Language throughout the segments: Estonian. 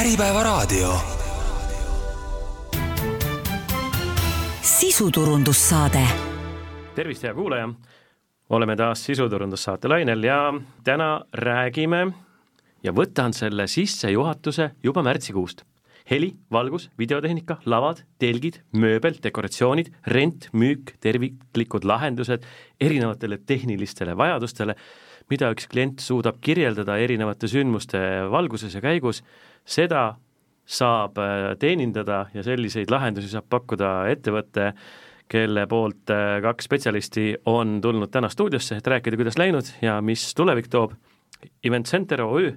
Äripäevaraadio. sisuturundussaade. tervist, hea kuulaja! oleme taas sisuturundussaate lainel ja täna räägime ja võtan selle sissejuhatuse juba märtsikuust. heli, valgus, videotehnika, lavad, telgid, mööbel, dekoratsioonid, rent, müük, terviklikud lahendused erinevatele tehnilistele vajadustele, mida üks klient suudab kirjeldada erinevate sündmuste valguses ja käigus, seda saab äh, teenindada ja selliseid lahendusi saab pakkuda ettevõte, kelle poolt äh, kaks spetsialisti on tulnud täna stuudiosse, et rääkida, kuidas läinud ja mis tulevik toob. Event Center OÜ,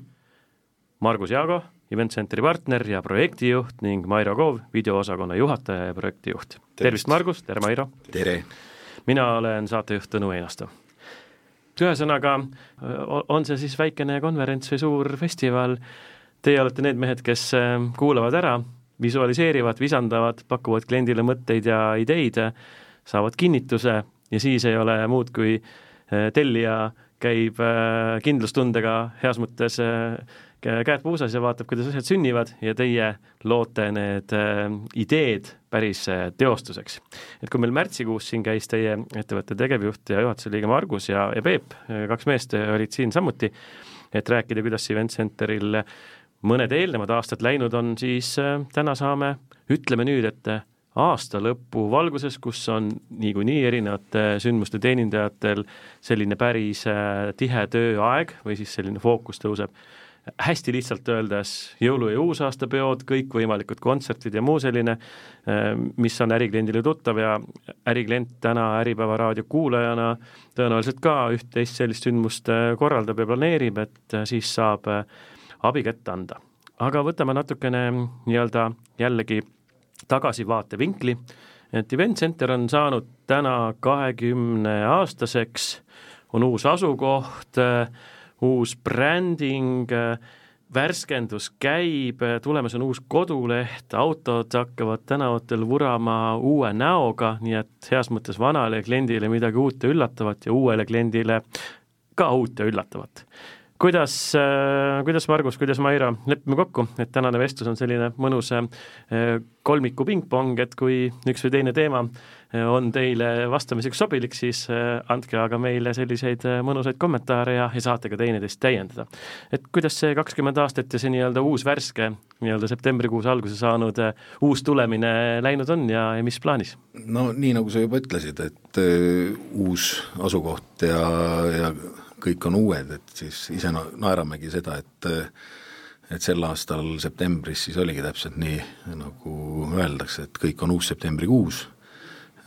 Margus Jaago, Event Centeri partner ja projektijuht ning Mairo Koov, videoosakonna juhataja ja projektijuht. tervist, Margus, tere Mairo! tere! mina olen saatejuht Tõnu Einasto. Ühesõnaga, on see siis väikene konverents või suur festival, teie olete need mehed, kes kuulavad ära, visualiseerivad, visandavad, pakuvad kliendile mõtteid ja ideid, saavad kinnituse ja siis ei ole muud, kui tellija käib kindlustundega heas mõttes käed puusas ja vaatab, kuidas asjad sünnivad ja teie loote need ideed päris teostuseks. et kui meil märtsikuus siin käis teie ettevõtte tegevjuht ja juhatuse liige Margus ja, ja Peep, kaks meest olid siin samuti, et rääkida, kuidas Event Centeril mõned eelnevad aastad läinud on, siis täna saame, ütleme nüüd, et aasta lõpu valguses, kus on niikuinii erinevate sündmuste teenindajatel selline päris tihe tööaeg või siis selline fookus tõuseb hästi lihtsalt öeldes jõulu- ja uusaastapeod, kõikvõimalikud kontserdid ja muu selline, mis on ärikliendile tuttav ja äriklient täna Äripäeva raadio kuulajana tõenäoliselt ka üht-teist sellist sündmust korraldab ja planeerib, et siis saab abi kätte anda. aga võtame natukene nii-öelda jällegi tagasivaatevinkli, et Event Center on saanud täna kahekümneaastaseks, on uus asukoht, uus bränding, värskendus käib, tulemas on uus koduleht, autod hakkavad tänavatel vurama uue näoga, nii et heas mõttes vanale kliendile midagi uut ja üllatavat ja uuele kliendile ka uut ja üllatavat kuidas, kuidas Margus, kuidas Mairo, lepime kokku, et tänane vestlus on selline mõnus kolmiku pingpong, et kui üks või teine teema on teile vastamiseks sobilik, siis andke aga meile selliseid mõnusaid kommentaare ja, ja saate ka teineteist täiendada. et kuidas see kakskümmend aastat ja see nii-öelda uus värske, nii-öelda septembrikuus alguse saanud uus tulemine läinud on ja, ja mis plaanis? no nii, nagu sa juba ütlesid, et uus asukoht ja, ja kõik on uued, et siis ise naeramegi seda, et et sel aastal septembris siis oligi täpselt nii, nagu öeldakse, et kõik on uus septembrikuus,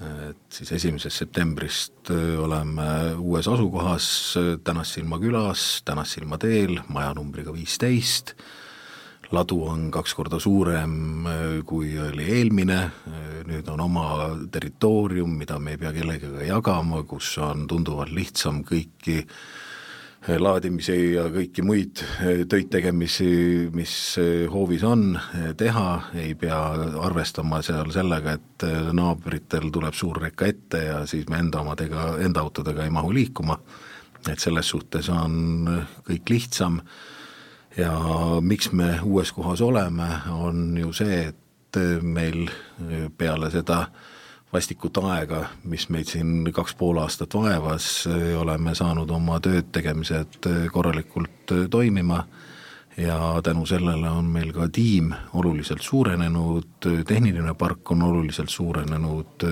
et siis esimesest septembrist oleme uues asukohas Tänassilma külas, Tänassilma teel, maja numbriga viisteist, ladu on kaks korda suurem, kui oli eelmine, nüüd on oma territoorium, mida me ei pea kellegagi jagama, kus on tunduvalt lihtsam kõiki laadimisi ja kõiki muid töid tegemisi, mis hoovis on, teha, ei pea arvestama seal sellega, et naabritel tuleb suur reka ette ja siis me enda omadega, enda autodega ei mahu liikuma, et selles suhtes on kõik lihtsam. Ja miks me uues kohas oleme, on ju see, et meil peale seda äh, vastikut aega, mis meid siin kaks pool aastat vaevas, oleme saanud oma tööd tegemised korralikult toimima ja tänu sellele on meil ka tiim oluliselt suurenenud, tehniline park on oluliselt suurenenud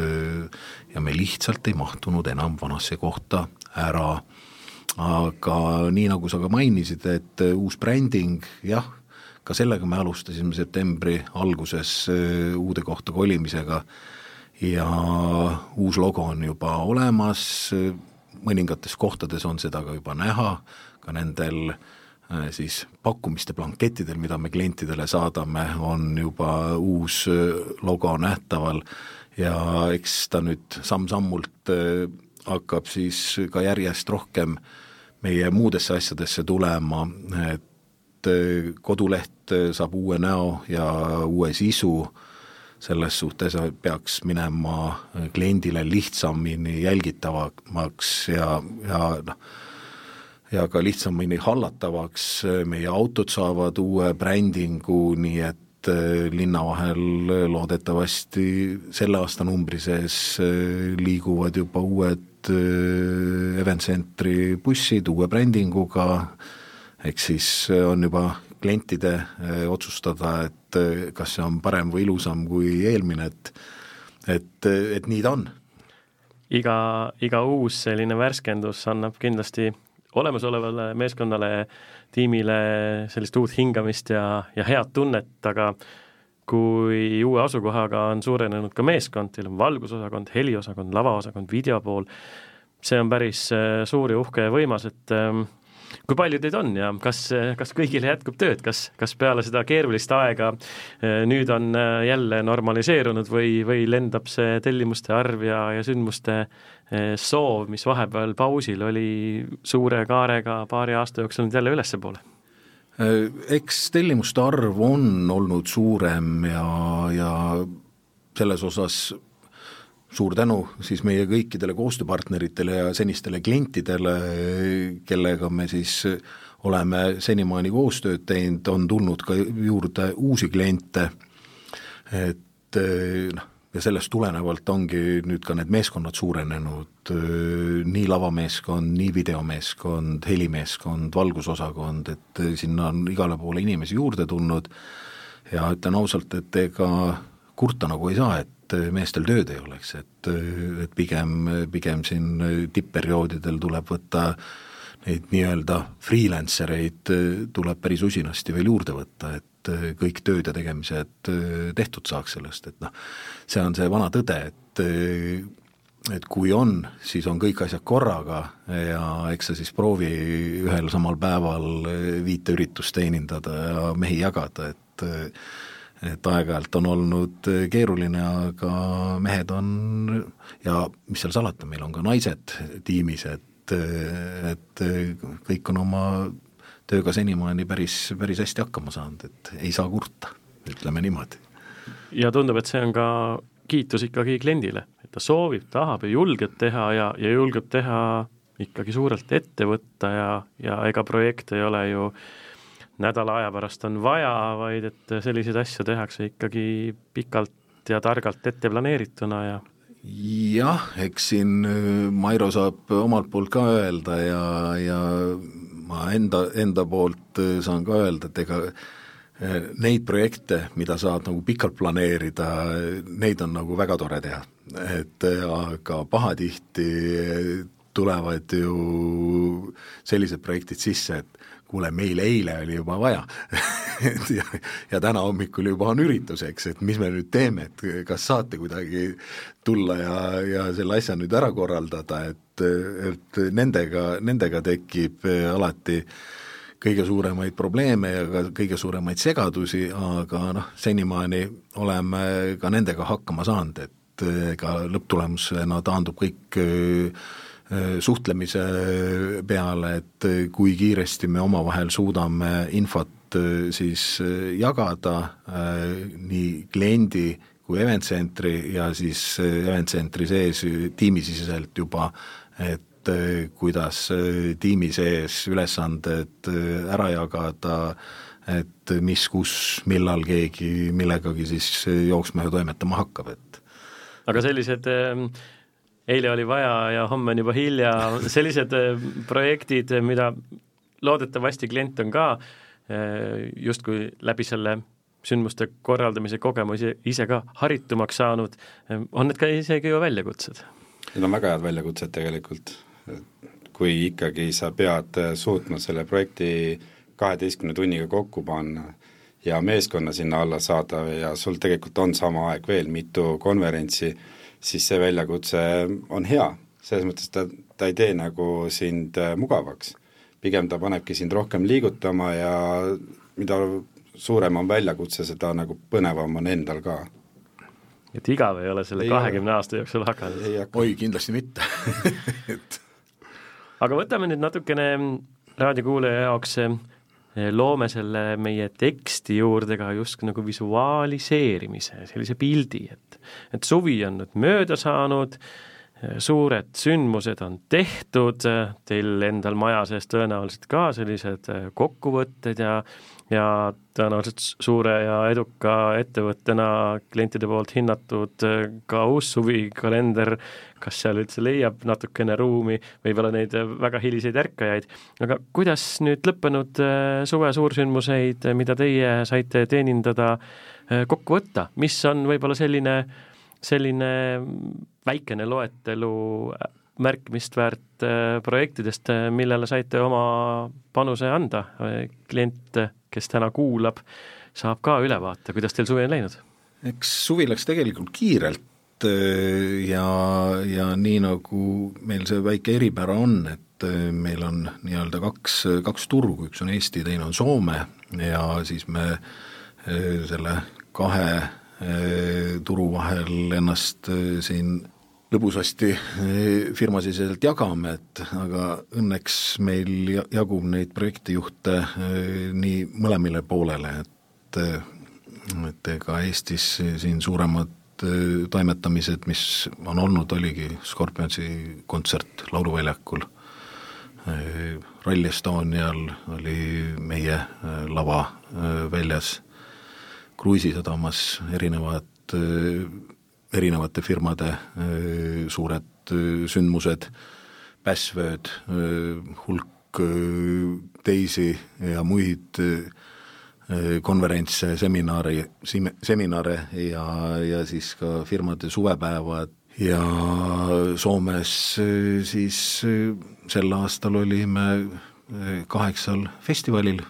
ja me lihtsalt ei mahtunud enam vanasse kohta ära. aga nii, nagu sa ka mainisid, et uus bränding, jah, ka sellega me alustasime septembri alguses uude kohta kolimisega ja uus logo on juba olemas, mõningates kohtades on seda ka juba näha, ka nendel äh, siis pakkumiste blankettidel, mida me klientidele saadame, on juba uus äh, logo nähtaval. Ja eks ta nüüd samm-sammult äh, hakkab siis ka järjest rohkem meie muudesse asjadesse tulema, et koduleht saab uue näo ja uue sisu selles suhtes peaks minema kliendile lihtsamini jälgitavamaks ja, ja noh, ja ka lihtsamini hallatavaks, meie autod saavad uue brändingu, nii et linna vahel loodetavasti selle aastanumbri sees liiguvad juba uued Event Centri bussid uue brändinguga, ehk siis on juba klientide otsustada, et kas see on parem või ilusam kui eelmine, et et, et nii ta on. iga, iga uus selline värskendus annab kindlasti olemasolevale meeskonnale, tiimile sellist uut hingamist ja, ja head tunnet, aga kui uue asukohaga on suurenenud ka meeskond, teil on valgusosakond, heliosakond, lavaosakond, videopool, see on päris suur ja uhke ja võimas, et ähm, kui palju teid on ja kas, kas kõigile jätkub tööd, kas, kas peale seda keerulist aega äh, nüüd on äh, jälle normaliseerunud või, või lendab see tellimuste arv ja, ja sündmuste Eh, soov, mis vahepeal pausil oli suure kaarega paari aasta jooksul nüüd jälle ülespoole? Eh, eks tellimuste arv on olnud suurem ja, ja selles osas suur tänu siis meie kõikidele koostööpartneritele ja senistele klientidele, kellega me siis oleme senimaani koostööd teinud, on tulnud ka juurde uusi kliente, et noh, ja sellest tulenevalt ongi nüüd ka need meeskonnad suurenenud, nii lavameeskond, nii videomeeskond, helimeeskond, valgusosakond, et sinna on igale poole inimesi juurde tulnud. Ja ütlen ausalt, et ega kurta nagu ei saa, et meestel tööd ei oleks, et, et pigem, pigem siin tippperioodidel tuleb võtta neid nii-öelda freelancer eid tuleb päris usinasti veel juurde võtta, et et äh, kõik tööd ja tegemised äh, tehtud saaks sellest, et noh, see on see vana tõde, et äh, et kui on, siis on kõik asjad korraga ja eks sa siis proovi ühel samal päeval viite üritust teenindada ja mehi jagada, et et aeg-ajalt on olnud keeruline, aga mehed on ja mis seal salata, meil on ka naised tiimis, et, et kõik on oma tööga senimaani päris, päris hästi hakkama saanud, et ei saa kurta, ütleme niimoodi. ja tundub, et see on ka kiitus ikkagi kliendile, et ta soovib, tahab ja julgeb teha ja, ja julgeb teha ikkagi suurelt ette võtta ja, ja ega projekt ei ole ju nädala aja pärast on vaja, vaid et selliseid asju tehakse ikkagi pikalt ja targalt ette planeerituna ja jah, eks siin Mairo saab omalt poolt ka öelda ja, ja ma enda, enda poolt äh, saan ka öelda, et ega äh, neid projekte, mida saad nagu pikalt planeerida, neid on nagu väga tore teha. et äh, aga pahatihti tulevad ju sellised projektid sisse, et kuule, meil eile oli juba vaja. Ja, ja täna hommikul juba on üritus, eks, et mis me nüüd teeme, et kas saate kuidagi tulla ja, ja selle asja nüüd ära korraldada, et, et nendega, nendega tekib alati kõige suuremaid probleeme ja ka kõige suuremaid segadusi, aga noh, senimaani oleme ka nendega hakkama saanud, et ega lõpptulemusena taandub kõik Äh, suhtlemise peale, et äh, kui kiiresti me omavahel suudame infot äh, siis jagada nii kliendi kui event centri ja siis event centri sees tiimisiseselt juba, et kuidas tiimi sees ülesanded ära jagada, et mis, kus, millal keegi millegagi siis jooksma ja toimetama hakkab, et aga sellised äh eile oli vaja ja homme on juba hilja, sellised äh, projektid, mida loodetavasti klient on ka äh, justkui läbi selle sündmuste korraldamise kogemusi ise ka haritumaks saanud, äh, on need ka isegi ju väljakutsed? Need on väga head väljakutsed tegelikult, kui ikkagi sa pead suutma selle projekti kaheteistkümne tunniga kokku panna ja meeskonna sinna alla saada ja sul tegelikult on sama aeg veel mitu konverentsi, siis see väljakutse on hea, selles mõttes ta, ta ei tee nagu sind äh, mugavaks. pigem ta panebki sind rohkem liigutama ja mida suurem on väljakutse, seda nagu põnevam on endal ka. et igav ei ole selle kahekümne aasta jooksul hakanud? oi, kindlasti mitte et aga võtame nüüd natukene raadiokuulaja jaoks Eh, loome selle meie teksti juurde ka justkui nagu visuaaliseerimise, sellise pildi, et et suvi on nüüd mööda saanud, suured sündmused on tehtud, teil endal maja sees tõenäoliselt ka sellised kokkuvõtted ja ja tõenäoliselt suure ja eduka ettevõttena klientide poolt hinnatud ka uus suvikalender, kas seal üldse leiab natukene ruumi, võib-olla neid väga hiliseid ärkajaid, aga kuidas nüüd lõppenud suve suursündmuseid, mida teie saite teenindada, kokku võtta, mis on võib-olla selline, selline väikene loetelu märkimist väärt projektidest, millele saite oma panuse anda, klient kes täna kuulab, saab ka ülevaate, kuidas teil suvi on läinud? eks suvi läks tegelikult kiirelt äh, ja, ja nii, nagu meil see väike eripära on, et äh, meil on nii-öelda kaks, kaks turgu, üks on Eesti, teine on Soome. Ja siis me äh, selle kahe turu vahel ennast siin lõbusasti eh, firmasiseselt jagame, et aga õnneks meil jagub neid projektijuhte nii mõlemile poolele, et et ega Eestis siin suuremad toimetamised, mis on olnud, oligi Scorpionsi kontsert Lauluväljakul, Rally Estonial oli meie lava väljas, Kruiisisadamas erinevad erinevate firmade suured sündmused, Pässvööd, hulk teisi ja muid konverentse, seminari, seminare ja, ja siis ka firmade suvepäevad. Ja Soomes siis sel aastal olime kaheksal festivalil,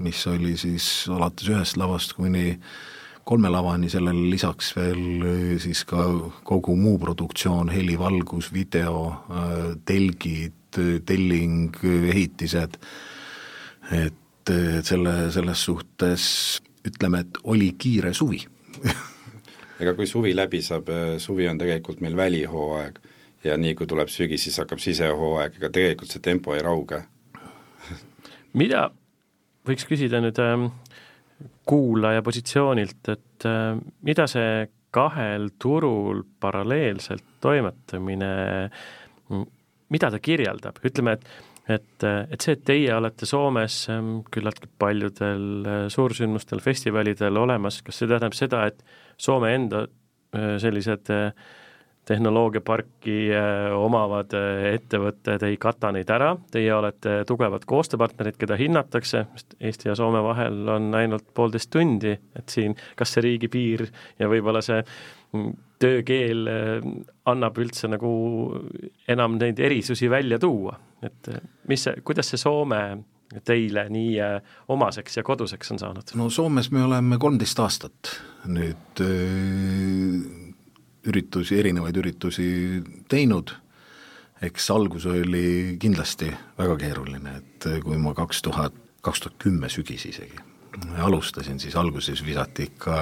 mis oli siis alates ühest lavast kuni kolme lavani, sellele lisaks veel äh, siis ka kogu muu produktsioon, heli, valgus, video, äh, telgid, telling, ehitised, et, et selle, selles suhtes ütleme, et oli kiire suvi. Ega kui suvi läbi saab, suvi on tegelikult meil välihooaeg ja nii, kui tuleb sügis, siis hakkab sisehooaeg, ega tegelikult see tempo ei rauge. Mida, võiks küsida nüüd ähm, kuulaja positsioonilt, et äh, mida see kahel turul paralleelselt toimetamine, mida ta kirjeldab, ütleme, et et, et see, et teie olete Soomes ähm, küllaltki paljudel äh, suursündmustel, festivalidel olemas, kas see tähendab seda, et Soome enda äh, sellised äh, tehnoloogiaparki äh, omavad äh, ettevõtted ei kata neid ära, teie olete tugevad koostööpartnerid, keda hinnatakse, sest Eesti ja Soome vahel on ainult poolteist tundi, et siin kas see riigipiir ja võib-olla see mm, töökeel äh, annab üldse nagu enam neid erisusi välja tuua, et mis see, kuidas see Soome teile nii omaseks ja koduseks on saanud? no Soomes me oleme kolmteist aastat nüüd üritusi, erinevaid üritusi teinud, eks algus oli kindlasti väga keeruline, et kui ma kaks tuhat, kaks tuhat kümme sügis isegi alustasin, siis alguses visati ikka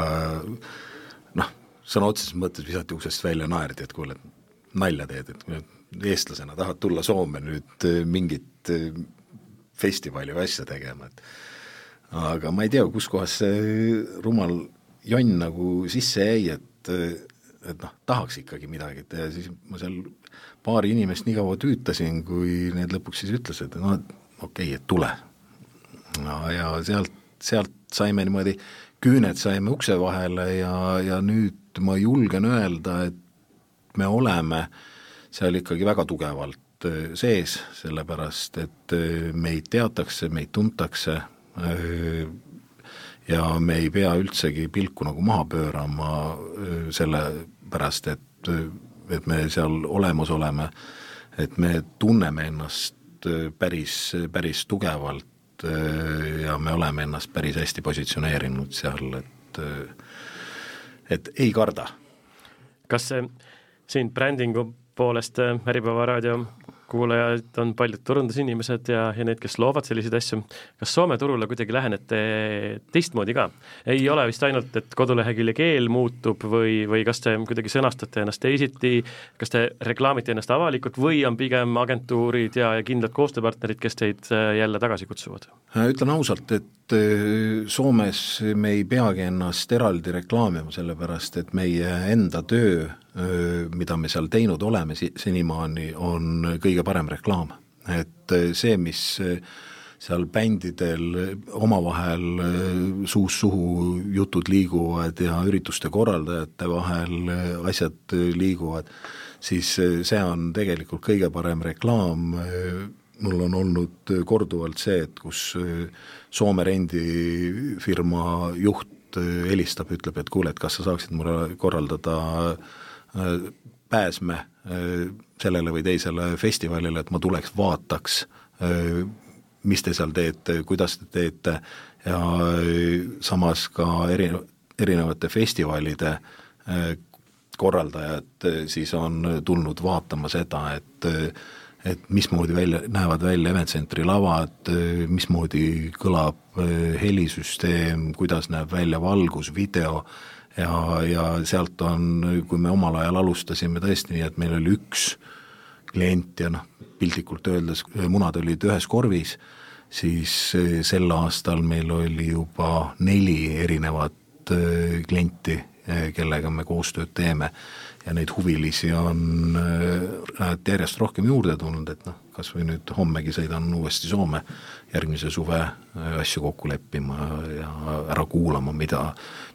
noh, sõna otseses mõttes visati uksest välja, naerdi, et kuule, nalja teed, et eestlasena tahad tulla Soome nüüd mingit festivali või asja tegema, et aga ma ei tea, kuskohast see rumal jonn nagu sisse jäi, et et noh, tahaks ikkagi midagi teha ja siis ma seal paari inimest nii kaua tüütasin, kui need lõpuks siis ütlesid, et no okei okay,, et tule. no ja sealt, sealt saime niimoodi, küüned saime ukse vahele ja, ja nüüd ma julgen öelda, et me oleme seal ikkagi väga tugevalt äh, sees, sellepärast et äh, meid teatakse, meid tuntakse, äh, ja me ei pea üldsegi pilku nagu maha pöörama sellepärast, et, et me seal olemas oleme, et me tunneme ennast päris, päris tugevalt ja me oleme ennast päris hästi positsioneerinud seal, et et ei karda. kas see siin brändingu poolest Äripäeva raadio kuulajad on paljud turundusinimesed ja, ja need, kes loovad selliseid asju. kas Soome turule kuidagi lähenete teistmoodi ka? ei ole vist ainult, et kodulehekülje keel muutub või, või kas te kuidagi sõnastate ennast teisiti, kas te reklaamite ennast avalikult või on pigem agentuurid ja, ja kindlad koostööpartnerid, kes teid äh, jälle tagasi kutsuvad? Äh, ütlen ausalt, et äh, Soomes me ei peagi ennast eraldi reklaamima, sellepärast et meie enda töö, äh, mida me seal teinud oleme senimaani, on kõige parem reklaam. et see, mis seal bändidel omavahel suust suhu jutud liiguvad ja ürituste korraldajate vahel asjad liiguvad, siis see on tegelikult kõige parem reklaam mul on olnud korduvalt see, et kus äh, Soome rendifirma juht äh, helistab, ütleb, et kuule, et kas sa saaksid mulle korraldada äh, pääsme sellele või teisele festivalile, et ma tuleks, vaataks, mis te seal teete, kuidas te teete. Ja samas ka eri, erinevate festivalide korraldajad siis on tulnud vaatama seda, et et mismoodi välja, näevad välja Event Centeri lavad, mismoodi kõlab eh, helisüsteem, kuidas näeb välja valgus, video ja, ja sealt on, kui me omal ajal alustasime tõesti nii, et meil oli üks klient ja noh, piltlikult öeldes munad olid ühes korvis, siis eh, sel aastal meil oli juba neli erinevat eh, klienti, kellega me koostööd teeme ja neid huvilisi on äh, järjest rohkem juurde tulnud, et noh, kas või nüüd hommegi sõidan uuesti Soome järgmise suve äh, asju kokku leppima ja ära kuulama, mida,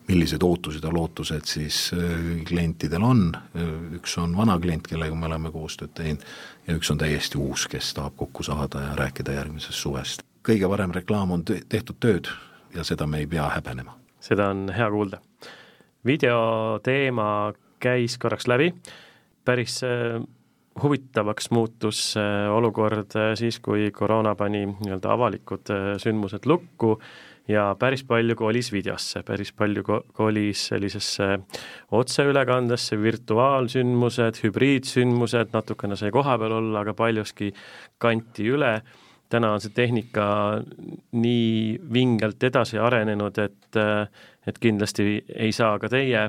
millised ootused ja lootused siis äh, klientidel on, üks on vana klient, kellega me oleme koostööd teinud, ja üks on täiesti uus, kes tahab kokku saada ja rääkida järgmisest suvest. kõige parem reklaam on tehtud tööd ja seda me ei pea häbenema. seda on hea kuulda. video teema käis korraks läbi, päris äh, huvitavaks muutus äh, olukord äh, siis, kui koroona pani nii-öelda avalikud sündmused lukku ja päris palju kolis videosse, päris palju kolis sellisesse otseülekandesse, virtuaalsündmused, hübriidsündmused, natukene sai kohapeal olla, aga paljuski kanti üle. täna on see tehnika nii vingelt edasi arenenud, et, et kindlasti ei saa ka teie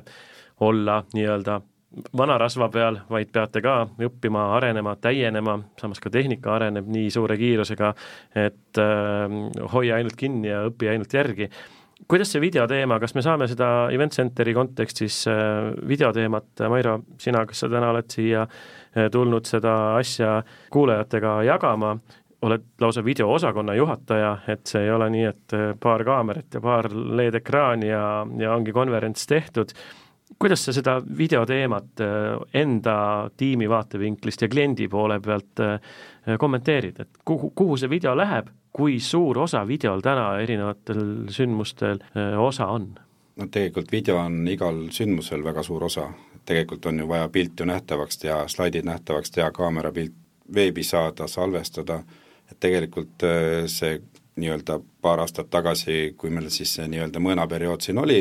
olla nii-öelda vana rasva peal, vaid peate ka õppima, arenema, täienema, samas ka tehnika areneb nii suure kiirusega, et äh, hoia ainult kinni ja õpi ainult järgi. kuidas see videoteema, kas me saame seda Event Centeri kontekstis äh, videoteemat, Mairo, sina, kes sa täna oled siia äh, tulnud seda asja kuulajatega jagama, oled lausa videoosakonna juhataja, et see ei ole nii, et äh, paar kaamerat ja paar LED-ekraani ja, ja ongi konverents tehtud kuidas sa seda videoteemat äh, enda tiimi vaatevinklist ja kliendi poole pealt äh, kommenteerid, et kuhu, kuhu see video läheb, kui suur osa videol täna erinevatel sündmustel äh, osa on? no tegelikult video on igal sündmusel väga suur osa, tegelikult on ju vaja pilt ju nähtavaks teha, slaidid nähtavaks teha, kaamerapilt veebi saada, salvestada, et tegelikult see nii-öelda paar aastat tagasi, kui meil siis see nii-öelda mõõnaperiood siin oli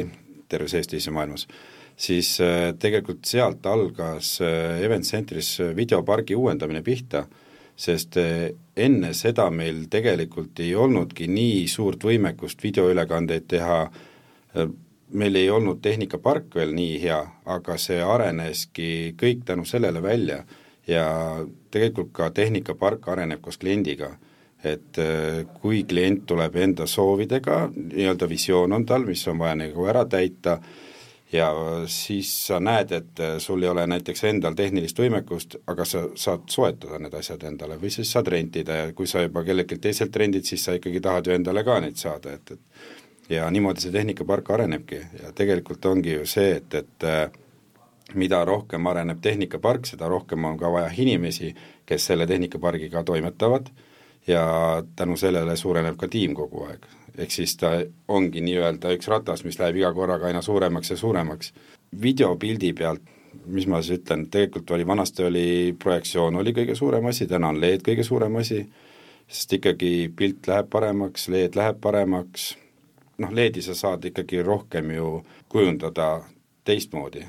terves Eestis ja maailmas, siis äh, tegelikult sealt algas äh, Event Centris äh, videopargi uuendamine pihta, sest enne seda meil tegelikult ei olnudki nii suurt võimekust videoülekandeid teha, meil ei olnud tehnikapark veel nii hea, aga see areneski kõik tänu sellele välja ja tegelikult ka tehnikapark areneb koos kliendiga. Et kui klient tuleb enda soovidega, nii-öelda visioon on tal, mis on vaja nagu ära täita, ja siis sa näed, et äh, sul ei ole näiteks endal tehnilist võimekust, aga sa saad soetada need asjad endale või siis saad rentida ja kui sa juba kelleltki teiselt rendid, siis sa ikkagi tahad ju endale ka neid saada, et, et ja niimoodi see tehnikapark arenebki. Ja tegelikult ongi ju see, et, et äh, mida rohkem areneb tehnikapark, seda rohkem on ka vaja inimesi, kes selle tehnikapargiga toimetavad. Ja tänu sellele suureneb ka tiim kogu aeg ehk siis ta ongi nii-öelda üks ratas, mis läheb iga korraga aina suuremaks ja suuremaks. videopildi pealt, mis ma siis ütlen, tegelikult oli, vanasti oli projektsioon oli kõige suurem asi, täna on LED kõige suurem asi, sest ikkagi pilt läheb paremaks, LED läheb paremaks, noh, LED-i sa saad ikkagi rohkem ju kujundada teistmoodi.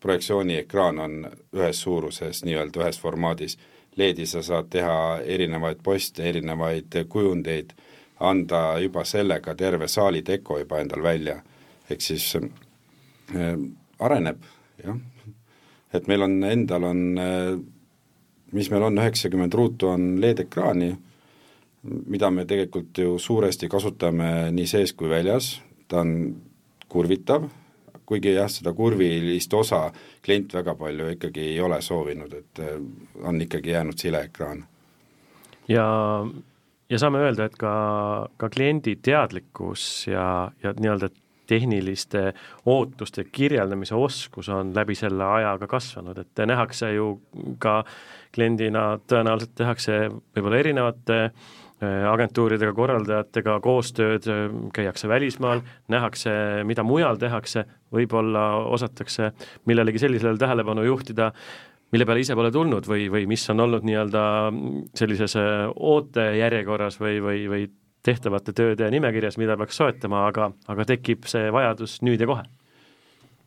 projektsiooni ekraan on ühes suuruses, nii-öelda ühes formaadis, LED-i sa saad teha erinevaid poste, erinevaid kujundeid anda juba sellega terve saali deko juba endal välja. ehk siis äh, areneb, jah. et meil on, endal on äh,, mis meil on, üheksakümmend ruutu on LED-ekraani mida me tegelikult ju suuresti kasutame nii sees kui väljas, ta on kurvitav, kuigi jah, seda kurvilist osa klient väga palju ikkagi ei ole soovinud, et äh, on ikkagi jäänud sileekraan. ja, ja saame öelda, et ka, ka kliendi teadlikkus ja, ja nii-öelda tehniliste ootuste kirjeldamise oskus on läbi selle ajaga kasvanud, et nähakse ju ka kliendina tõenäoliselt tehakse võib-olla erinevate äh, agentuuridega, korraldajatega koostööd, käiakse välismaal, nähakse, mida mujal tehakse, võib-olla osatakse millelegi sellisele tähelepanu juhtida, mille peale ise pole tulnud või, või mis on olnud nii-öelda sellises äh, ootejärjekorras või, või, või tehtavate tööde nimekirjas, mida peaks soetama, aga, aga tekib see vajadus nüüd ja kohe?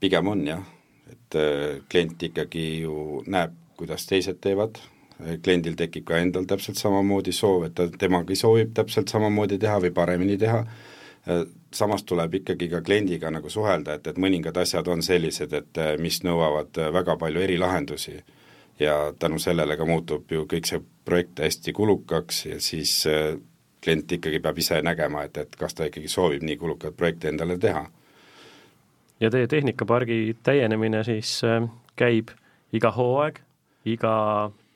pigem on jah, et äh, klient ikkagi ju näeb, kuidas teised teevad, kliendil tekib ka endal täpselt samamoodi soov, et ta, temagi soovib täpselt samamoodi teha või paremini teha, samas tuleb ikkagi ka kliendiga nagu suhelda, et, et mõningad asjad on sellised, et äh, mis nõuavad väga palju erilahendusi ja tänu sellele ka muutub ju kõik see projekt hästi kulukaks ja siis klient ikkagi peab ise nägema, et, et kas ta ikkagi soovib nii kulukat projekti endale teha. ja teie tehnikapargi täienemine siis äh, käib iga hooaeg, iga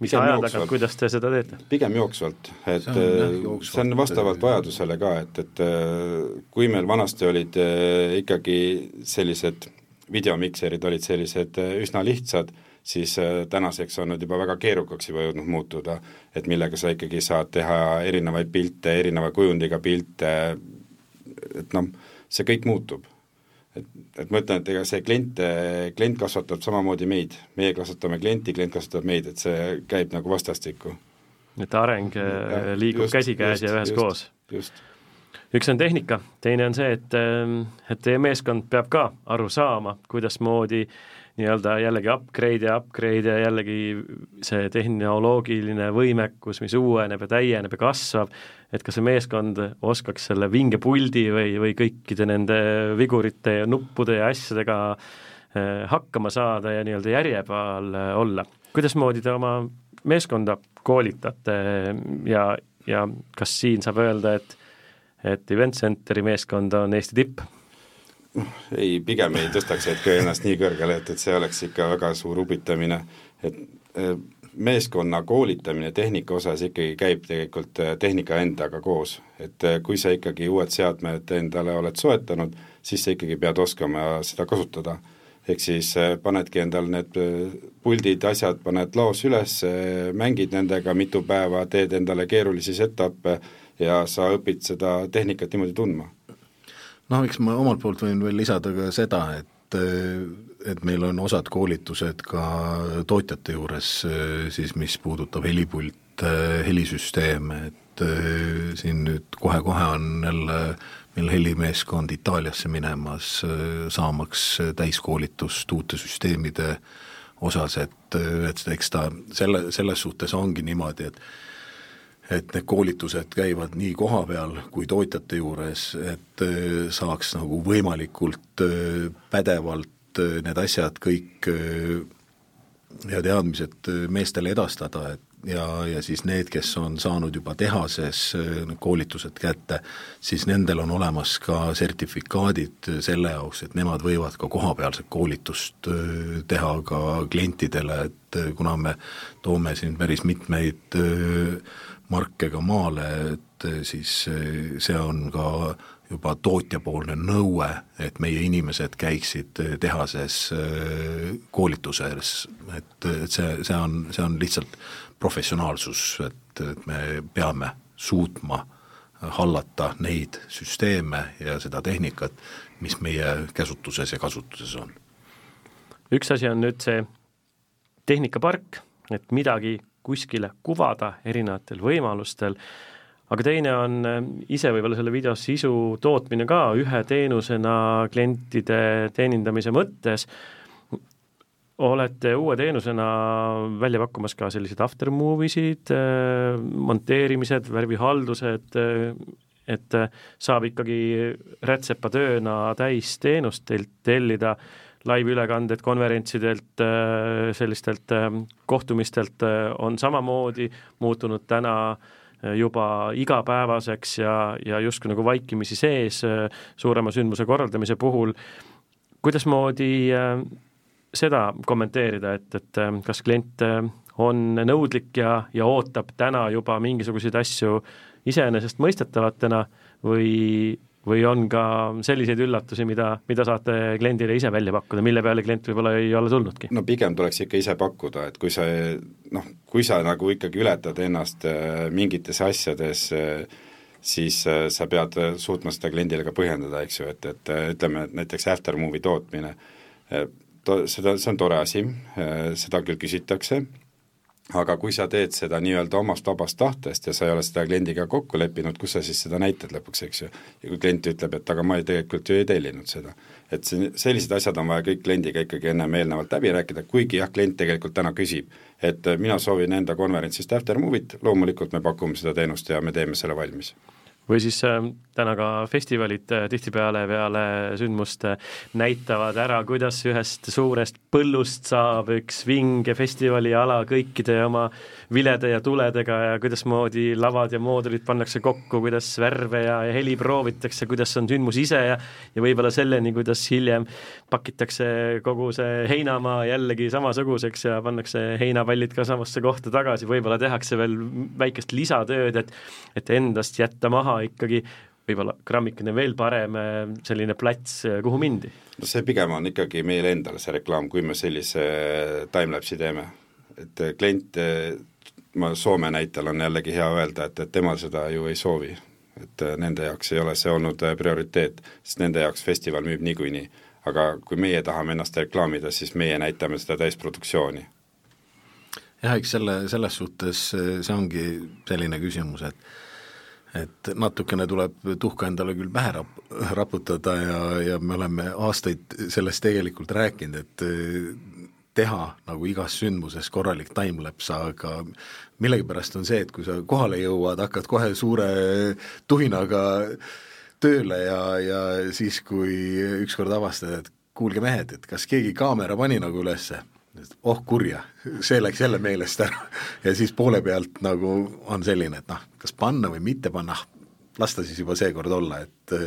mis aja tagant, kuidas te seda teete? pigem jooksvalt, et see on, jah, jooksvalt. see on vastavalt vajadusele ka, et, et äh, kui meil vanasti olid äh, ikkagi sellised videomikserid olid sellised üsna lihtsad, siis äh, tänaseks on nad juba väga keerukaks juba jõudnud muutuda, et millega sa ikkagi saad teha erinevaid pilte, erineva kujundiga pilte, et noh, see kõik muutub. Et, et ma ütlen, et ega see klient, klient kasvatab samamoodi meid, meie kasvatame klienti, klient kasvatab meid, et see käib nagu vastastikku. et areng ja, liigub käsikäes ja üheskoos. just üks on tehnika, teine on see, et, ähm, et teie meeskond peab ka aru saama, kuidasmoodi äh, nii-öelda jällegi upgrade ja upgrade ja jällegi see tehnoloogiline võimekus, mis uueneb ja täieneb ja kasvab, et kas see meeskond oskaks selle vinge puldi või, või kõikide nende vigurite ja nuppude ja asjadega eh, hakkama saada ja nii-öelda järje peal eh, olla. kuidasmoodi te oma meeskonda koolitate ja, ja kas siin saab öelda, et et Event Centeri meeskond on Eesti tipp? ei, pigem ei tõstaks hetkel ennast nii kõrgele, et, et see oleks ikka väga suur upitamine, et e, meeskonna koolitamine tehnika osas ikkagi käib tegelikult e, tehnika endaga koos. et e, kui sa ikkagi uued seadmed endale oled soetanud, siis sa ikkagi pead oskama seda kasutada. ehk siis panedki endal need puldid, asjad paned laos üles, mängid nendega mitu päeva, teed endale keerulisi set-up'e ja sa õpid seda tehnikat niimoodi tundma? Noh, eks ma omalt poolt võin veel lisada ka seda, et et meil on osad koolitused ka tootjate juures siis, mis puudutab helipult, helisüsteeme, et siin nüüd kohe-kohe on jälle meil helimeeskond Itaaliasse minemas, saamaks täiskoolitust uute süsteemide osas, et, et eks ta selle, selles suhtes ongi niimoodi, et et need koolitused käivad nii kohapeal kui tootjate juures, et äh, saaks nagu võimalikult äh, pädevalt äh, need asjad kõik ja teadmised meestele edastada, et ja, ja siis need, kes on saanud juba tehases koolitused kätte, siis nendel on olemas ka sertifikaadid selle jaoks, et nemad võivad ka kohapealset koolitust teha ka klientidele, et kuna me toome siin päris mitmeid marke ka maale, et eh, siis eh, see on ka juba tootjapoolne nõue, et meie inimesed käiksid eh, tehases koolituses, et, et see, see on, see on lihtsalt professionaalsus, et, et me peame suutma hallata neid süsteeme ja seda tehnikat, mis meie käsutuses ja kasutuses on. üks asi on nüüd see tehnikapark, et midagi kuskile kuvada erinevatel võimalustel, aga teine on äh, ise võib-olla selle video sisu tootmine ka ühe teenusena klientide teenindamise mõttes, olete uue teenusena välja pakkumas ka selliseid after movie sid, äh, monteerimised, värvihaldused, äh, et saab ikkagi rätsepatööna täisteenust teilt tellida laivülekanded konverentsidelt, äh, sellistelt äh, kohtumistelt äh, on samamoodi muutunud täna juba igapäevaseks ja, ja justkui nagu vaikimisi sees suurema sündmuse korraldamise puhul, kuidasmoodi seda kommenteerida, et, et kas klient on nõudlik ja, ja ootab täna juba mingisuguseid asju iseenesestmõistetavatena või, või on ka selliseid üllatusi, mida, mida saate kliendile ise välja pakkuda, mille peale klient võib-olla ei ole tulnudki? no pigem tuleks ikka ise pakkuda, et kui sa noh, kui sa nagu ikkagi ületad ennast äh, mingites asjades, äh, siis äh, sa pead suutma seda kliendile ka põhjendada, eks ju, et, et ütleme, et näiteks aftermovie tootmine, to-, seda, see on tore asi, seda küll küsitakse, aga kui sa teed seda nii-öelda omast vabast tahtest ja sa ei ole seda kliendiga kokku leppinud, kus sa siis seda näitad lõpuks, eks ju. ja kui klient ütleb, et aga ma ei, tegelikult ju ei tellinud seda. et see, sellised asjad on vaja kõik kliendiga ikkagi ennem eelnevalt läbi rääkida, kuigi jah, klient tegelikult täna küsib, et mina soovin enda konverentsist after movie't, loomulikult me pakume seda teenust ja me teeme selle valmis või siis äh, täna ka festivalid äh, tihtipeale peale sündmust näitavad ära, kuidas ühest suurest põllust saab üks vinge festivaliala kõikide oma vilede ja tuledega ja kuidasmoodi lavad ja moodulid pannakse kokku, kuidas värve ja, ja heli proovitakse, kuidas on sündmus ise ja ja võib-olla selleni, kuidas hiljem pakitakse kogu see heinamaa jällegi samasuguseks ja pannakse heinapallid ka samasse kohta tagasi, võib-olla tehakse veel väikest lisatööd, et et endast jätta maha ikkagi võib-olla grammikene veel parem selline plats, kuhu mindi? no see pigem on ikkagi meile endale see reklaam, kui me sellise timelapse'i teeme. et klient, ma Soome näitel on jällegi hea öelda, et, et tema seda ju ei soovi. et nende jaoks ei ole see olnud prioriteet, sest nende jaoks festival müüb niikuinii. aga kui meie tahame ennast reklaamida, siis meie näitame seda täisproduktsiooni jah, eks selle, selles suhtes see ongi selline küsimus, et et natukene tuleb tuhka endale küll pähe rap-, raputada ja, ja me oleme aastaid sellest tegelikult rääkinud, et eh, teha nagu igas sündmuses korralik timelapse, aga millegipärast on see, et kui sa kohale jõuad, hakkad kohe suure tuhinaga tööle ja, ja siis, kui ükskord avastad, et kuulge mehed, et kas keegi kaamera pani nagu ülesse, oh kurja, see läks jälle meelest ära. ja siis poole pealt nagu on selline, et noh, kas panna või mitte panna, las ta siis juba seekord olla, et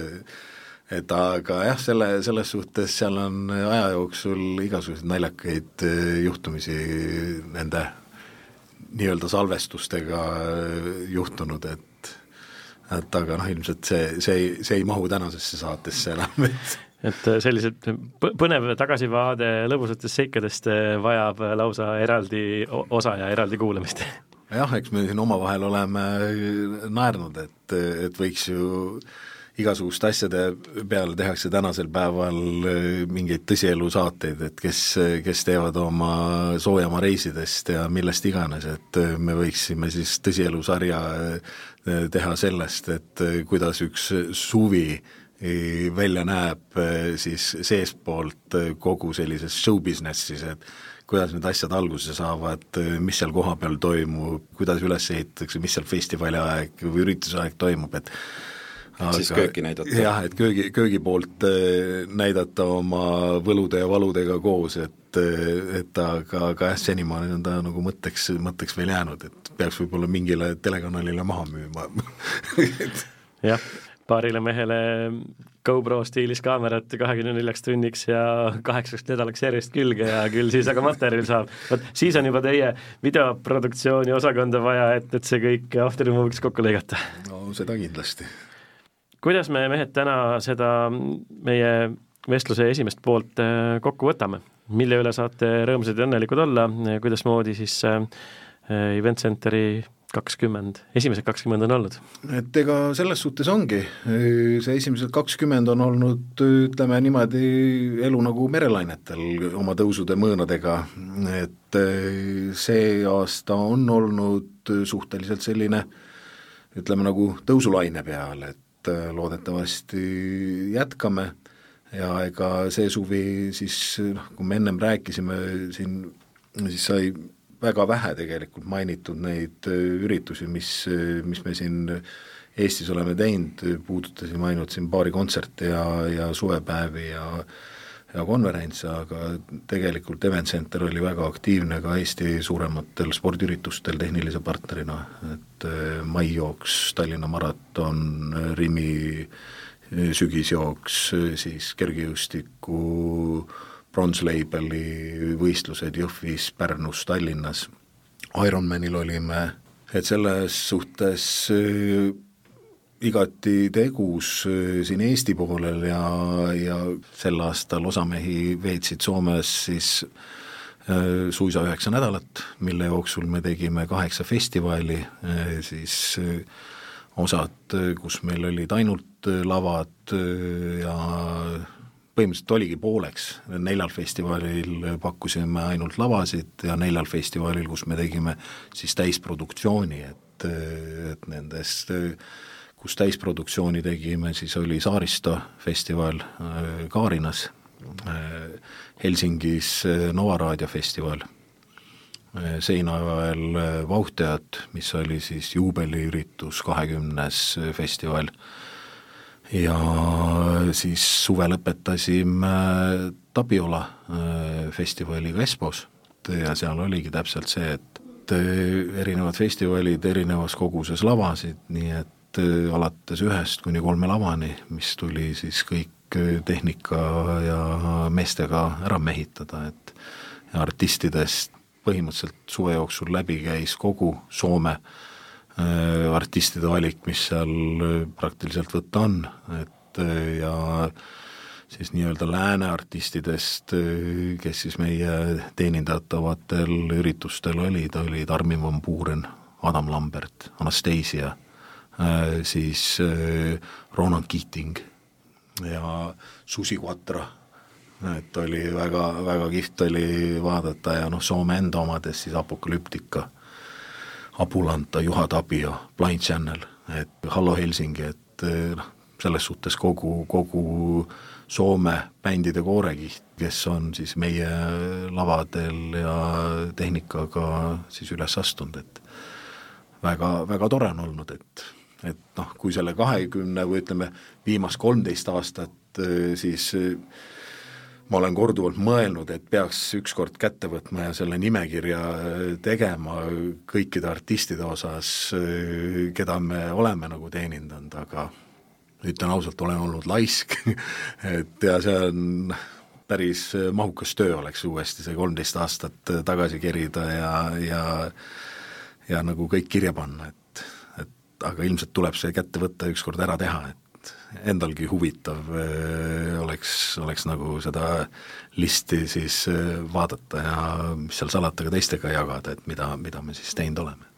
et aga jah, selle, selles suhtes seal on aja jooksul igasuguseid naljakaid juhtumisi nende nii-öelda salvestustega juhtunud, et et aga noh, ilmselt see, see see ei mahu tänasesse saatesse enam, et et äh, sellised põnev tagasivaade lõbusatest seikadest äh, vajab äh, lausa eraldi osa ja eraldi kuulamist. jah, eks me siin omavahel oleme naernud, et, et võiks ju igasuguste asjade peale tehakse tänasel päeval mingeid tõsielusaateid, et kes, kes teevad oma soojamaa reisidest ja millest iganes, et me võiksime siis tõsielusarja teha sellest, et kuidas üks suvi välja näeb eh, siis seestpoolt eh, kogu sellises show business'is, et kuidas need asjad alguse saavad, eh, mis seal kohapeal toimub, kuidas üles ehitatakse, mis seal festivali aeg või ürituse aeg toimub, et aga, siis kööki näidata. jah, et köögi, köögi poolt näidata oma võlude ja valudega koos, et et aga, aga jah, senimaani on ta nagu mõtteks, mõtteks veel jäänud, et peaks võib-olla mingile telekanalile maha müüma jah, paarile mehele GoPro stiilis kaamerat kahekümne neljaks tunniks ja kaheksaks nädalaks järjest külge ja küll siis aga materjal saab. vot siis on juba teie videoproduktsiooni osakonda vaja, et, et see kõik After Movie'ks kokku lõigata. no seda kindlasti. kuidas me mehed täna seda meie vestluse esimest poolt äh, kokku võtame, mille üle saate rõõmsad ja õnnelikud olla, kuidasmoodi siis äh, Event Centeri kakskümmend, esimesed kakskümmend on olnud? et ega selles suhtes ongi, see esimesed kakskümmend on olnud ütleme niimoodi elu nagu merelainetel oma tõusude mõõnadega, et eh, see aasta on olnud suhteliselt selline ütleme nagu tõusulaine peal, et eh, loodetavasti jätkame. Ja ega see suvi siis noh, kui me ennem rääkisime siin, siis sai väga vähe tegelikult mainitud neid äh, üritusi, mis, äh, mis me siin Eestis oleme teinud, puudutasime ainult siin paari kontserti ja, ja suvepäevi ja ja konverentse, aga tegelikult Event Center oli väga aktiivne ka Eesti suurematel spordiüritustel tehnilise partnerina, et äh, maijooks, Tallinna maraton, Rimi sügisjooks, siis kergejõustiku bronsleibeli võistlused Jõhvis, Pärnus, Tallinnas, Ironmanil olime, et selles suhtes äh, igati tegus äh, siin Eesti poolel ja, ja sel aastal osa mehi veetsid Soomes siis äh, suisa üheksa nädalat, mille jooksul me tegime kaheksa festivali, siis osad, kus meil olid ainult lavad ja põhimõtteliselt oligi pooleks, neljal festivalil pakkusime ainult lavasid ja neljal festivalil, kus me tegime siis täisproduktsiooni, et, et nendest kus täisproduktsiooni tegime, siis oli Saaristo festival äh, Kaarinas, äh, Helsingis äh, Nova Raadio festival, Seinaväel Vauhtajad, mis oli siis juubeliüritus, kahekümnes festival, ja siis suve lõpetasime Tabiola festivaliga Espos. Ja seal oligi täpselt see, et erinevad festivalid erinevas koguses lavasid, nii et Äh, alates ühest kuni kolme lavani, mis tuli siis kõik äh, tehnika ja meestega ära mehitada, et artistidest põhimõtteliselt suve jooksul läbi käis kogu Soome. äh, artistide valik, mis seal praktiliselt võtta on, et ja siis nii-öelda lääne artistidest, kes siis meie teenindatavatel üritustel olid, olid Armin van Buuren, Adam Lambert, Anastasia Äh, siis äh, Ronan Keating ja Susi Quatra, et oli väga, väga kihvt oli vaadata ja noh, Soome enda omades siis Apokalüptika, Apulanta, Juha Tapio, Blind Channel, et Hallo Helsingi, et noh, selles suhtes kogu, kogu Soome bändide koorekiht, kes on siis meie lavadel ja tehnikaga siis üles astunud, et väga, väga tore on olnud, et et noh, kui selle kahekümne või ütleme, viimast kolmteist aastat, äh, siis äh, ma olen korduvalt mõelnud, et peaks ükskord kätte võtma ja selle nimekirja äh, tegema kõikide artistide osas, keda me oleme nagu teenindanud, aga ütlen ausalt, olen olnud laisk et ja see on päris mahukas töö oleks uuesti see kolmteist aastat tagasi kerida ja, ja ja nagu kõik kirja panna, et aga ilmselt tuleb see kätte võtta ja ükskord ära teha, et endalgi huvitav äh, oleks, oleks nagu seda listi siis äh, vaadata ja mis seal salata, ka teistega jagada, et mida, mida me siis teinud oleme.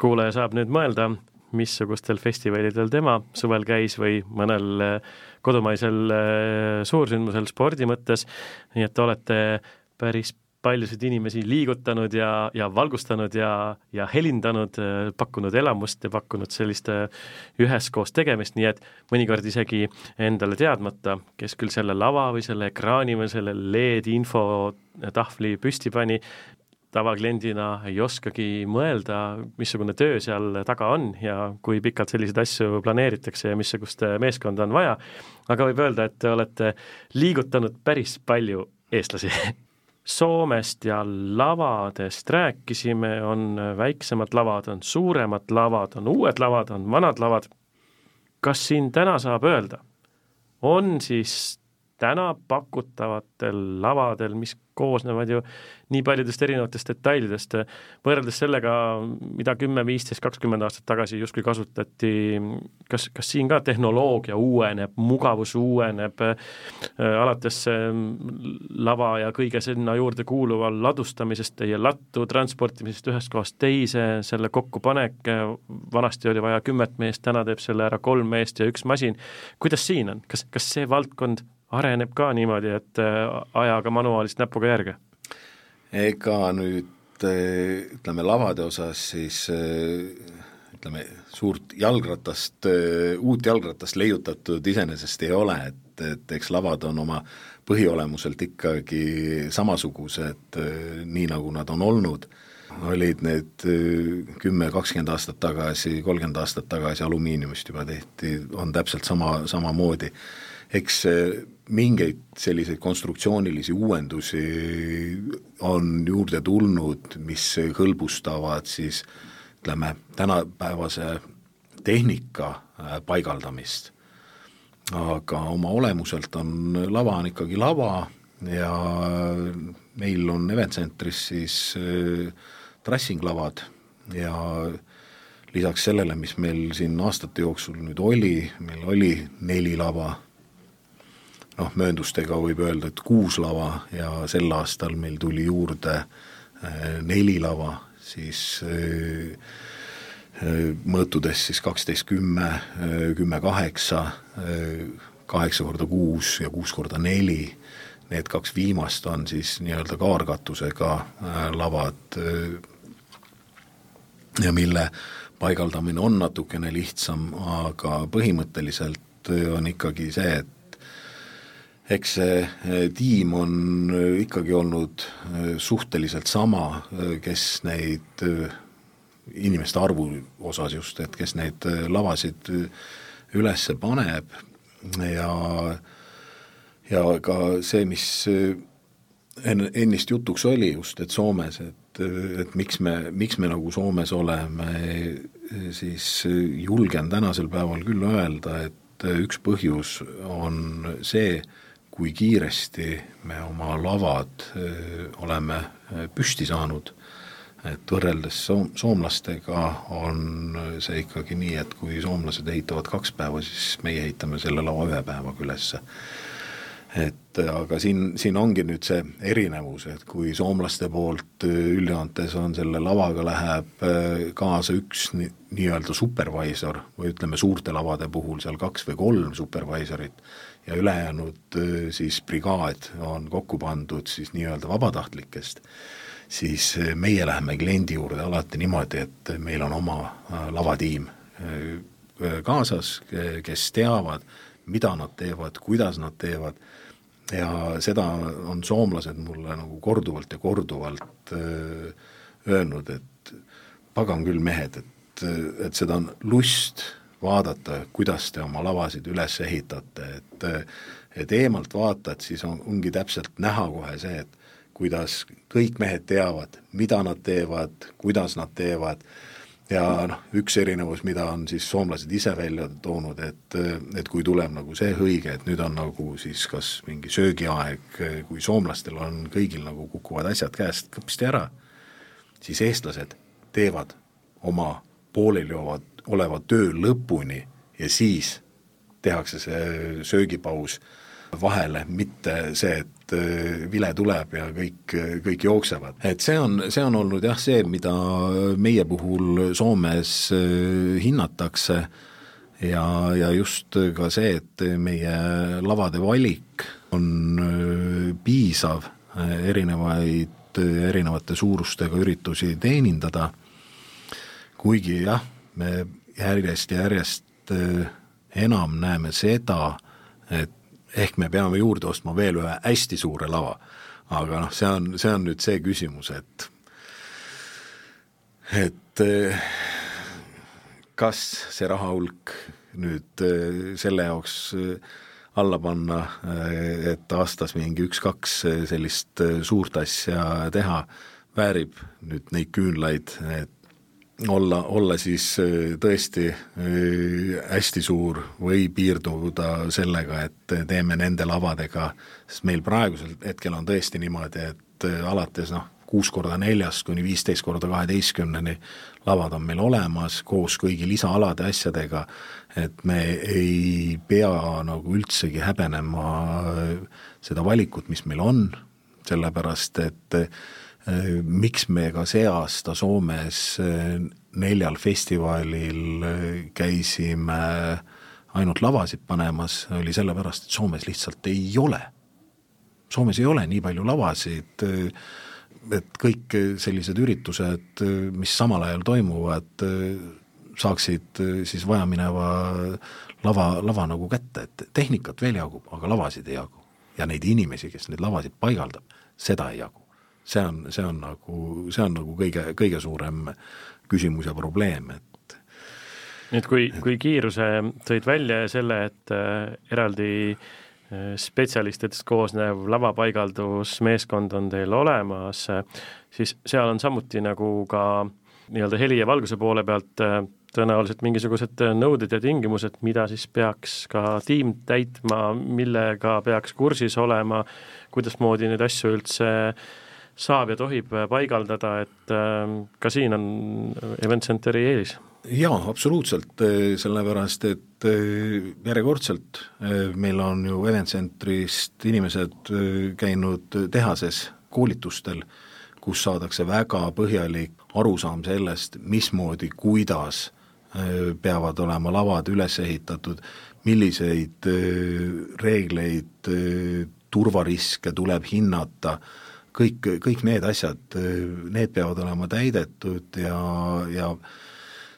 kuulaja saab nüüd mõelda, missugustel festivalidel tema suvel käis või mõnel äh, kodumaisel suursündmusel spordi mõttes, nii et olete päris paljusid inimesi liigutanud ja, ja valgustanud ja, ja helindanud, pakkunud elamust ja pakkunud sellist äh, üheskoos tegemist, nii et mõnikord isegi endale teadmata, kes küll selle lava või selle ekraani või selle LED-info tahvli püsti pani, tavakliendina ei oskagi mõelda, missugune töö seal taga on ja kui pikalt selliseid asju planeeritakse ja missugust meeskonda on vaja, aga võib öelda, et te olete liigutanud päris palju eestlasi Soomest ja lavadest rääkisime, on väiksemad lavad, on suuremad lavad, on uued lavad, on vanad lavad. kas siin täna saab öelda, on siis täna pakutavatel lavadel, mis koosnevad ju nii paljudest erinevatest detailidest, võrreldes sellega, mida kümme, viisteist, kakskümmend aastat tagasi justkui kasutati, kas, kas siin ka tehnoloogia uueneb, mugavus uueneb äh,, alates äh, lava ja kõige sinna juurde kuuluva ladustamisest, teie lattu transportimisest ühest kohast teise, selle kokkupanek, vanasti oli vaja kümmet meest, täna teeb selle ära kolm meest ja üks masin, kuidas siin on, kas, kas see valdkond areneb ka niimoodi, et äh, ajaga manuaalist näpuga järge? ega nüüd äh, ütleme, lavade osas siis äh, ütleme, suurt jalgratast, uut jalgratast leiutatud iseenesest ei ole, et, et eks lavad on oma põhiolemuselt ikkagi samasugused, nii nagu nad on olnud, olid need kümme, kakskümmend aastat tagasi, kolmkümmend aastat tagasi alumiiniumist juba tehti, on täpselt sama, samamoodi eks mingeid selliseid konstruktsioonilisi uuendusi on juurde tulnud, mis hõlbustavad siis ütleme, tänapäevase tehnika äh, paigaldamist. aga oma olemuselt on lava on ikkagi lava ja meil on Event Centris siis äh, trassinglavad ja lisaks sellele, mis meil siin aastate jooksul nüüd oli, meil oli neli lava, noh, mööndustega võib öelda, et kuus lava ja sel aastal meil tuli juurde äh, neli lava, siis äh, mõõtudes siis kaksteist kümme, kümme kaheksa, kaheksa korda kuus ja kuus korda neli, need kaks viimast on siis nii-öelda kaarkatusega lavad ja mille paigaldamine on natukene lihtsam, aga põhimõtteliselt on ikkagi see, et eks see eh, tiim on eh, ikkagi olnud eh, suhteliselt sama, kes neid inimeste arvu osas just, et kes neid lavasid üles paneb. Ja ja ka see, mis enne, ennist jutuks oli just, et Soomes, et et, et miks me, miks me nagu Soomes oleme, siis julgen tänasel päeval küll öelda, et üks põhjus on see, kui kiiresti me oma lavad oleme püsti saanud, et võrreldes soom-, soomlastega on see ikkagi nii, et kui soomlased ehitavad kaks päeva, siis meie ehitame selle lava ühe päevaga ülesse. Et aga siin, siin ongi nüüd see erinevus, et kui soomlaste poolt üldjoontes on selle lavaga läheb äh, kaasa üks nii-öelda supervisor või ütleme, suurte lavade puhul seal kaks või kolm supervisorit ja ülejäänud äh, siis brigaad on kokku pandud siis nii-öelda vabatahtlikest, siis äh, meie läheme kliendi juurde alati niimoodi, et meil on oma lavatiim kaasas, kes teavad, mida nad teevad, kuidas nad teevad. Ja seda on soomlased mulle nagu korduvalt ja korduvalt öö, öelnud, et pagan küll mehed, et, et seda lust vaadata, kuidas te oma lavasid üles ehitate, et et eemalt vaatad, siis on, ongi täpselt näha kohe see, et kuidas kõik mehed teavad, mida nad teevad, kuidas nad teevad. Ja noh, üks erinevus, mida on siis soomlased ise välja toonud, et, et kui tuleb nagu see hõige, et nüüd on nagu siis kas mingi söögiaeg, kui soomlastel on kõigil nagu kukuvad asjad käest kõpsti ära, siis eestlased teevad oma pooleli oleva töö lõpuni ja siis tehakse see söögipaus vahele, mitte see, et äh, vile tuleb ja kõik, kõik jooksevad. et see on, see on olnud jah, see, mida meie puhul Soomes äh, hinnatakse ja, ja just ka see, et meie lavade valik on äh, piisav erinevaid, erinevate suurustega üritusi teenindada, kuigi jah, me järjest ja järjest enam näeme seda, et ehk me peame juurde ostma veel ühe hästi suure lava. aga noh, see on, see on nüüd see küsimus, et et eh, kas see raha hulk nüüd eh, selle jaoks alla panna, et aastas mingi üks-kaks sellist suurt asja teha, väärib nüüd neid küünlaid, et olla, olla siis äh, tõesti äh, hästi suur või piirduda sellega, et teeme nende lavadega, sest meil praegusel hetkel on tõesti niimoodi, et äh, alates noh, kuus korda neljast kuni viisteist korda kaheteistkümneni lavad on meil olemas koos kõigi lisaalade asjadega, et me ei pea nagu üldsegi häbenema seda valikut, mis meil on, sellepärast et Äh, miks me ka see aasta Soomes äh, neljal festivalil äh, käisime ainult lavasid panemas, oli sellepärast, et Soomes lihtsalt ei ole. Soomes ei ole nii palju lavasid, et kõik sellised üritused, mis samal ajal toimuvad, saaksid siis vajamineva lava, lava nagu kätte, et tehnikat veel jagub, aga lavasid ei jagu. ja neid inimesi, kes neid lavasid paigaldab, seda ei jagu see on, see on nagu, see on nagu kõige, kõige suurem küsimus ja probleem, et et kui, kui kiiruse tõid välja ja selle, et äh, eraldi äh, spetsialistidest koosnev lavapaigaldusmeeskond on teil olemas, siis seal on samuti nagu ka nii-öelda heli ja valguse poole pealt äh, tõenäoliselt mingisugused nõuded ja tingimused, mida siis peaks ka tiim täitma, millega peaks kursis olema, kuidasmoodi neid asju üldse saab ja tohib paigaldada, et ka siin on Event Centeri eelis jaa, absoluutselt, eh, sellepärast et eh, järjekordselt meil on ju Event Centrist inimesed käinud tehases koolitustel, kus saadakse väga põhjalik arusaam sellest, mismoodi, kuidas peavad olema lavad üles ehitatud, milliseid reegleid, turvariske tuleb hinnata, kõik, kõik need asjad, need peavad olema täidetud ja, ja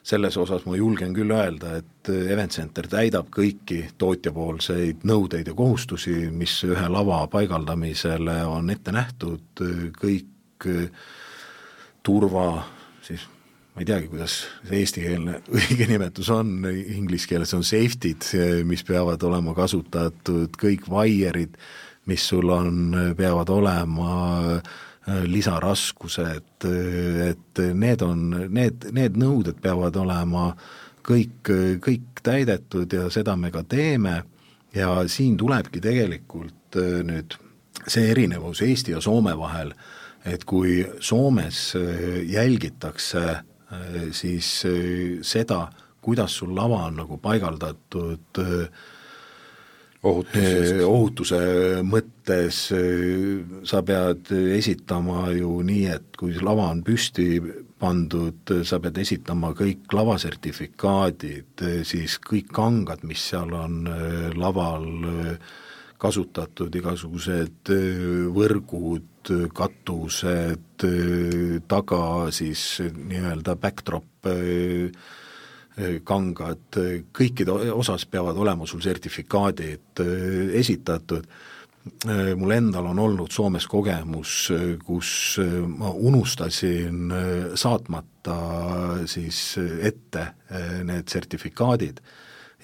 selles osas ma julgen küll öelda, et Event Center täidab kõiki tootjapoolseid nõudeid ja kohustusi, mis ühe lava paigaldamisele on ette nähtud, kõik turva siis ma ei teagi, kuidas see eestikeelne õige nimetus on, inglise keeles on safety'd, mis peavad olema kasutatud, kõik wire'id, mis sul on, peavad olema äh, Äh, lisaraskused, et need on, need, need nõuded peavad olema kõik, kõik täidetud ja seda me ka teeme. Ja siin tulebki tegelikult äh, nüüd see erinevus Eesti ja Soome vahel, et kui Soomes äh, jälgitakse siis seda, kuidas sul lava on nagu paigaldatud äh, ohutuse, ohutuse mõttes sa pead esitama ju nii, et kui lava on püsti pandud, sa pead esitama kõik lavasertifikaadid, siis kõik kangad, mis seal on laval kasutatud, igasugused võrgud, katused, taga siis nii-öelda backdrop kangad, kõikide osas peavad olema sul sertifikaadid äh, esitatud, mul endal on olnud Soomes kogemus, kus ma unustasin saatmata siis ette need sertifikaadid.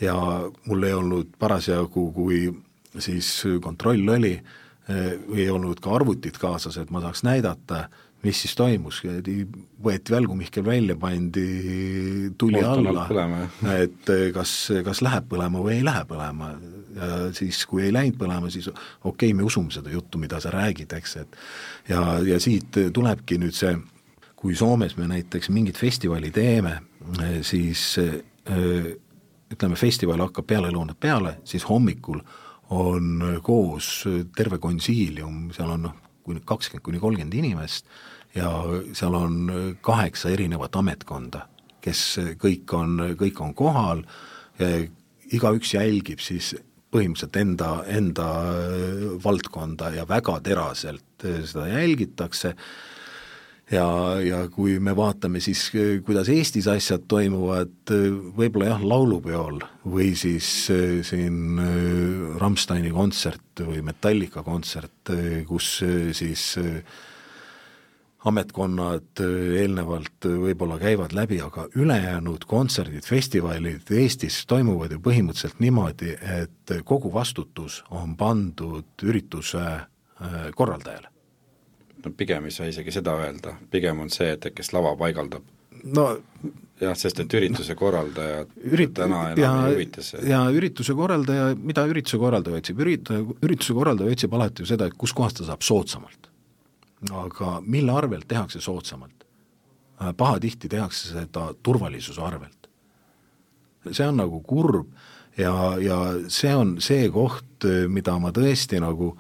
Ja mul ei olnud parasjagu, kui siis kontroll oli, ei olnud ka arvutit kaasas, et ma saaks näidata, mis siis toimus, võeti välgumihkel välja, pandi tuli Mooton alla, et kas, kas läheb põlema või ei lähe põlema? Ja siis, kui ei läinud põlema, siis okei okay,, me usume seda juttu, mida sa räägid, eks, et ja, ja siit tulebki nüüd see, kui Soomes me näiteks mingit festivali teeme, siis ütleme, festival hakkab pealelõunat peale, siis hommikul on koos terve konsiilium, seal on noh, kuni kakskümmend kuni kolmkümmend inimest ja seal on kaheksa erinevat ametkonda, kes kõik on, kõik on kohal, igaüks jälgib siis põhimõtteliselt enda, enda valdkonda ja väga teraselt seda jälgitakse. Ja, ja kui me vaatame siis, kuidas Eestis asjad toimuvad, võib-olla jah, laulupeol või siis siin Rammsteini kontsert või Metallica kontsert, kus siis ametkonnad äh, eelnevalt äh, võib-olla käivad läbi, aga ülejäänud kontserdid, festivalid Eestis toimuvad ju põhimõtteliselt niimoodi, et kogu vastutus on pandud ürituse äh, korraldajale. no pigem ei saa isegi seda öelda, pigem on see, et kes lava paigaldab. no jah, sest et ürituse korraldajad ürit-, täna enam ja, ei huvita see. ja ürituse korraldaja, mida ürituse korraldaja otsib, ürit-, ürituse korraldaja otsib alati ju seda, et kuskohast ta saab soodsamalt aga mille arvelt tehakse soodsamalt? Äh, pahatihti tehakse seda turvalisuse arvelt. see on nagu kurb ja, ja see on see koht, mida ma tõesti nagu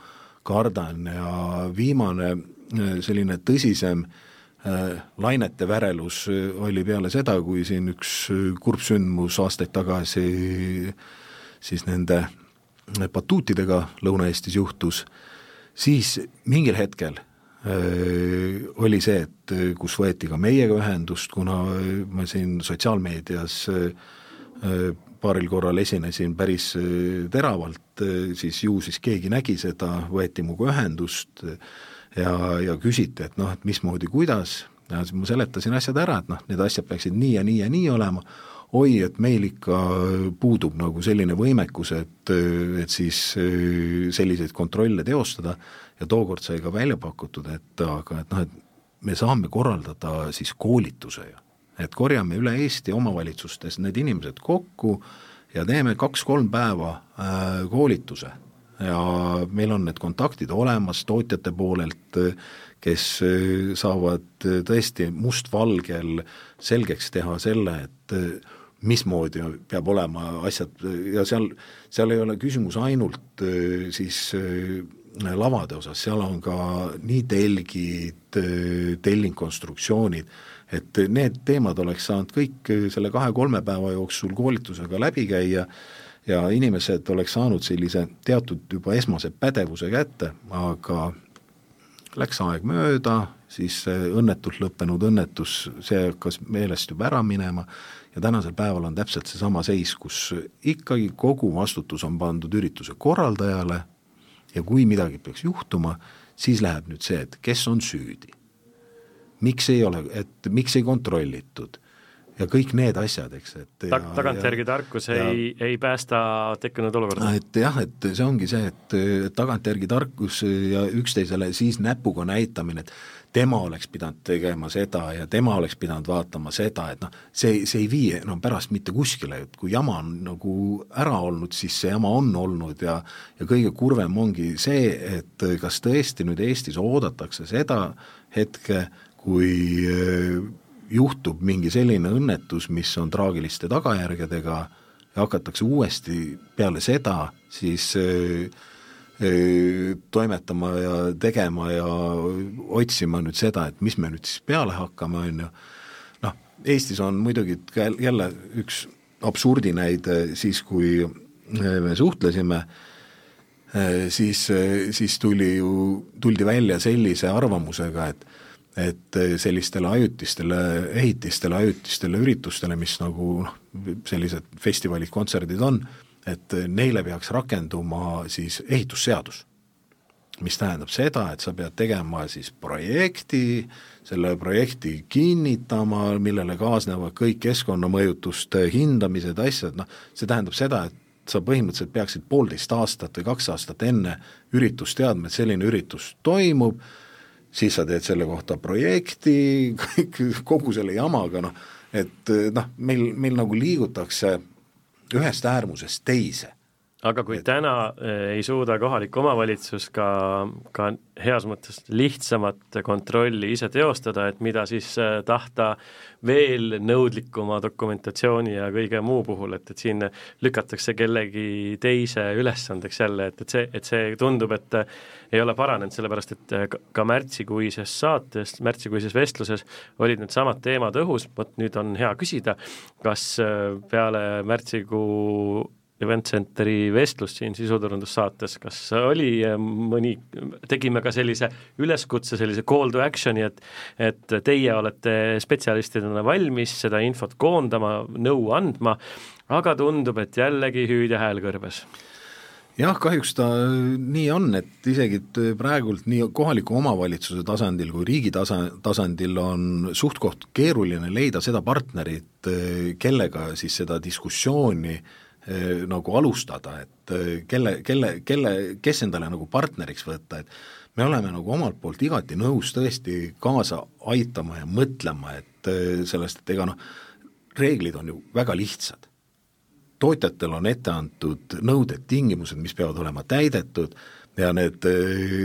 kardan ja viimane äh, selline tõsisem äh, lainete värelus oli peale seda, kui siin üks kurb sündmus aastaid tagasi siis nende batuutidega Lõuna-Eestis juhtus, siis mingil hetkel Äh, oli see, et äh, kus võeti ka meiega ühendust, kuna äh, ma siin sotsiaalmeedias paaril korral esinesin päris teravalt, siis ju siis keegi nägi seda, võeti minuga ühendust ja, ja küsiti, et noh, et mismoodi, kuidas, ja siis ma seletasin asjad ära, et noh, need asjad peaksid nii ja nii ja nii olema, oi, et meil ikka puudub nagu selline võimekus, et, et siis selliseid kontrolle teostada ja tookord sai ka välja pakutud, et aga et noh, et me saame korraldada siis koolituse ju. et korjame üle Eesti omavalitsustes need inimesed kokku ja teeme kaks-kolm päeva äh, koolituse ja meil on need kontaktid olemas tootjate poolelt, kes äh, saavad äh, tõesti mustvalgel selgeks teha selle, et äh, mismoodi peab olema asjad ja seal, seal ei ole küsimus ainult siis lavade osas, seal on ka nii telgid, tellingkonstruktsioonid, et need teemad oleks saanud kõik selle kahe-kolme päeva jooksul koolitusega läbi käia ja inimesed oleks saanud sellise teatud juba esmase pädevuse kätte, aga läks aeg mööda, siis õnnetult lõppenud õnnetus, see hakkas meelest juba ära minema ja tänasel päeval on täpselt seesama seis, kus ikkagi kogu vastutus on pandud ürituse korraldajale ja kui midagi peaks juhtuma, siis läheb nüüd see, et kes on süüdi. miks ei ole, et miks ei kontrollitud ja kõik need asjad, eks, et Tag-, tagantjärgi tarkus ja, ei, ei päästa tekkinud olukorda? et jah, et see ongi see, et tagantjärgi tarkus ja üksteisele siis näpuga näitamine, et tema oleks pidanud tegema seda ja tema oleks pidanud vaatama seda, et noh, see, see ei vii enam no, pärast mitte kuskile, et kui jama on nagu ära olnud, siis see jama on olnud ja ja kõige kurvem ongi see, et kas tõesti nüüd Eestis oodatakse seda hetke, kui juhtub mingi selline õnnetus, mis on traagiliste tagajärgedega ja hakatakse uuesti peale seda siis öö, öö, toimetama ja tegema ja otsima nüüd seda, et mis me nüüd siis peale hakkame, on ju, noh, Eestis on muidugi jälle üks absurdinäide siis, kui me suhtlesime, siis, siis tuli ju, tuldi välja sellise arvamusega, et et eh, sellistele ajutistele ehitistele, ajutistele üritustele, mis nagu noh, sellised festivalid, kontserdid on, et neile peaks rakenduma siis ehitusseadus. mis tähendab seda, et sa pead tegema siis projekti, selle projekti kinnitama, millele kaasnevad kõik keskkonnamõjutuste hindamised, asjad, noh, see tähendab seda, et sa põhimõtteliselt peaksid poolteist aastat või kaks aastat enne üritust teadma, et selline üritus toimub, siis sa teed selle kohta projekti, kõik, kogu selle jamaga, noh, et noh, meil, meil nagu liigutakse ühest äärmusest teise aga kui et... täna eh, ei suuda kohalik omavalitsus ka, ka heas mõttes lihtsamat kontrolli ise teostada, et mida siis eh, tahta veel nõudlikuma dokumentatsiooni ja kõige muu puhul, et, et siin lükatakse kellegi teise ülesandeks jälle, et, et see, et see tundub, et eh, ei ole paranenud, sellepärast et ka märtsikuises saates, märtsikuises vestluses olid needsamad teemad õhus, vot nüüd on hea küsida, kas peale märtsikuu Event Centeri vestlust siin sisuturundussaates, kas oli äh, mõni, tegime ka sellise üleskutse, sellise call to action'i, et et teie olete spetsialistidena valmis seda infot koondama, nõu andma, aga tundub, et jällegi hüüdja hääl kõrbes. Jah, kahjuks ta nii on, et isegi praegult nii kohaliku omavalitsuse tasandil kui riigi tasa, tasandil on suht-koht keeruline leida seda partnerit, kellega siis seda diskussiooni äh, Eh, nagu alustada, et eh, kelle, kelle, kelle, kes endale nagu partneriks võtta, et me oleme nagu omalt poolt igati nõus tõesti kaasa aitama ja mõtlema, et eh, sellest, et ega noh, reeglid on ju väga lihtsad. tootjatel on ette antud nõuded, tingimused, mis peavad olema täidetud ja need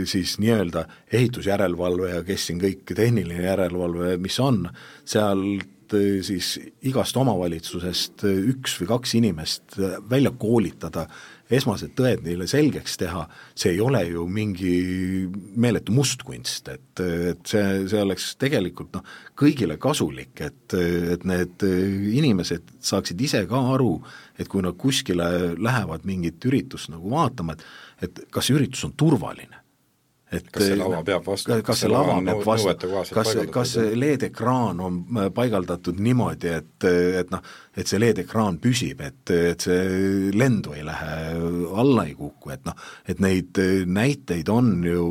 siis nii-öelda ehitusjärelevalve ja kes siin kõik, tehniline järelevalve, mis on, seal Eh, siis igast omavalitsusest eh, üks või kaks inimest eh, välja koolitada, esmased tõed neile selgeks teha, see ei ole ju mingi meeletu mustkunst, et, et see, see oleks tegelikult noh, kõigile kasulik, et, et need inimesed saaksid ise ka aru, et kui nad kuskile lähevad mingit üritust nagu vaatama, et et kas see üritus on turvaline et kas see lava peab vastu, kas see lava peab vastu, kas, kas see LED-ekraan on äh, paigaldatud niimoodi, et, et noh, et see LED-ekraan püsib, et, et see lendu ei lähe, alla ei kuku, et noh, et neid näiteid on ju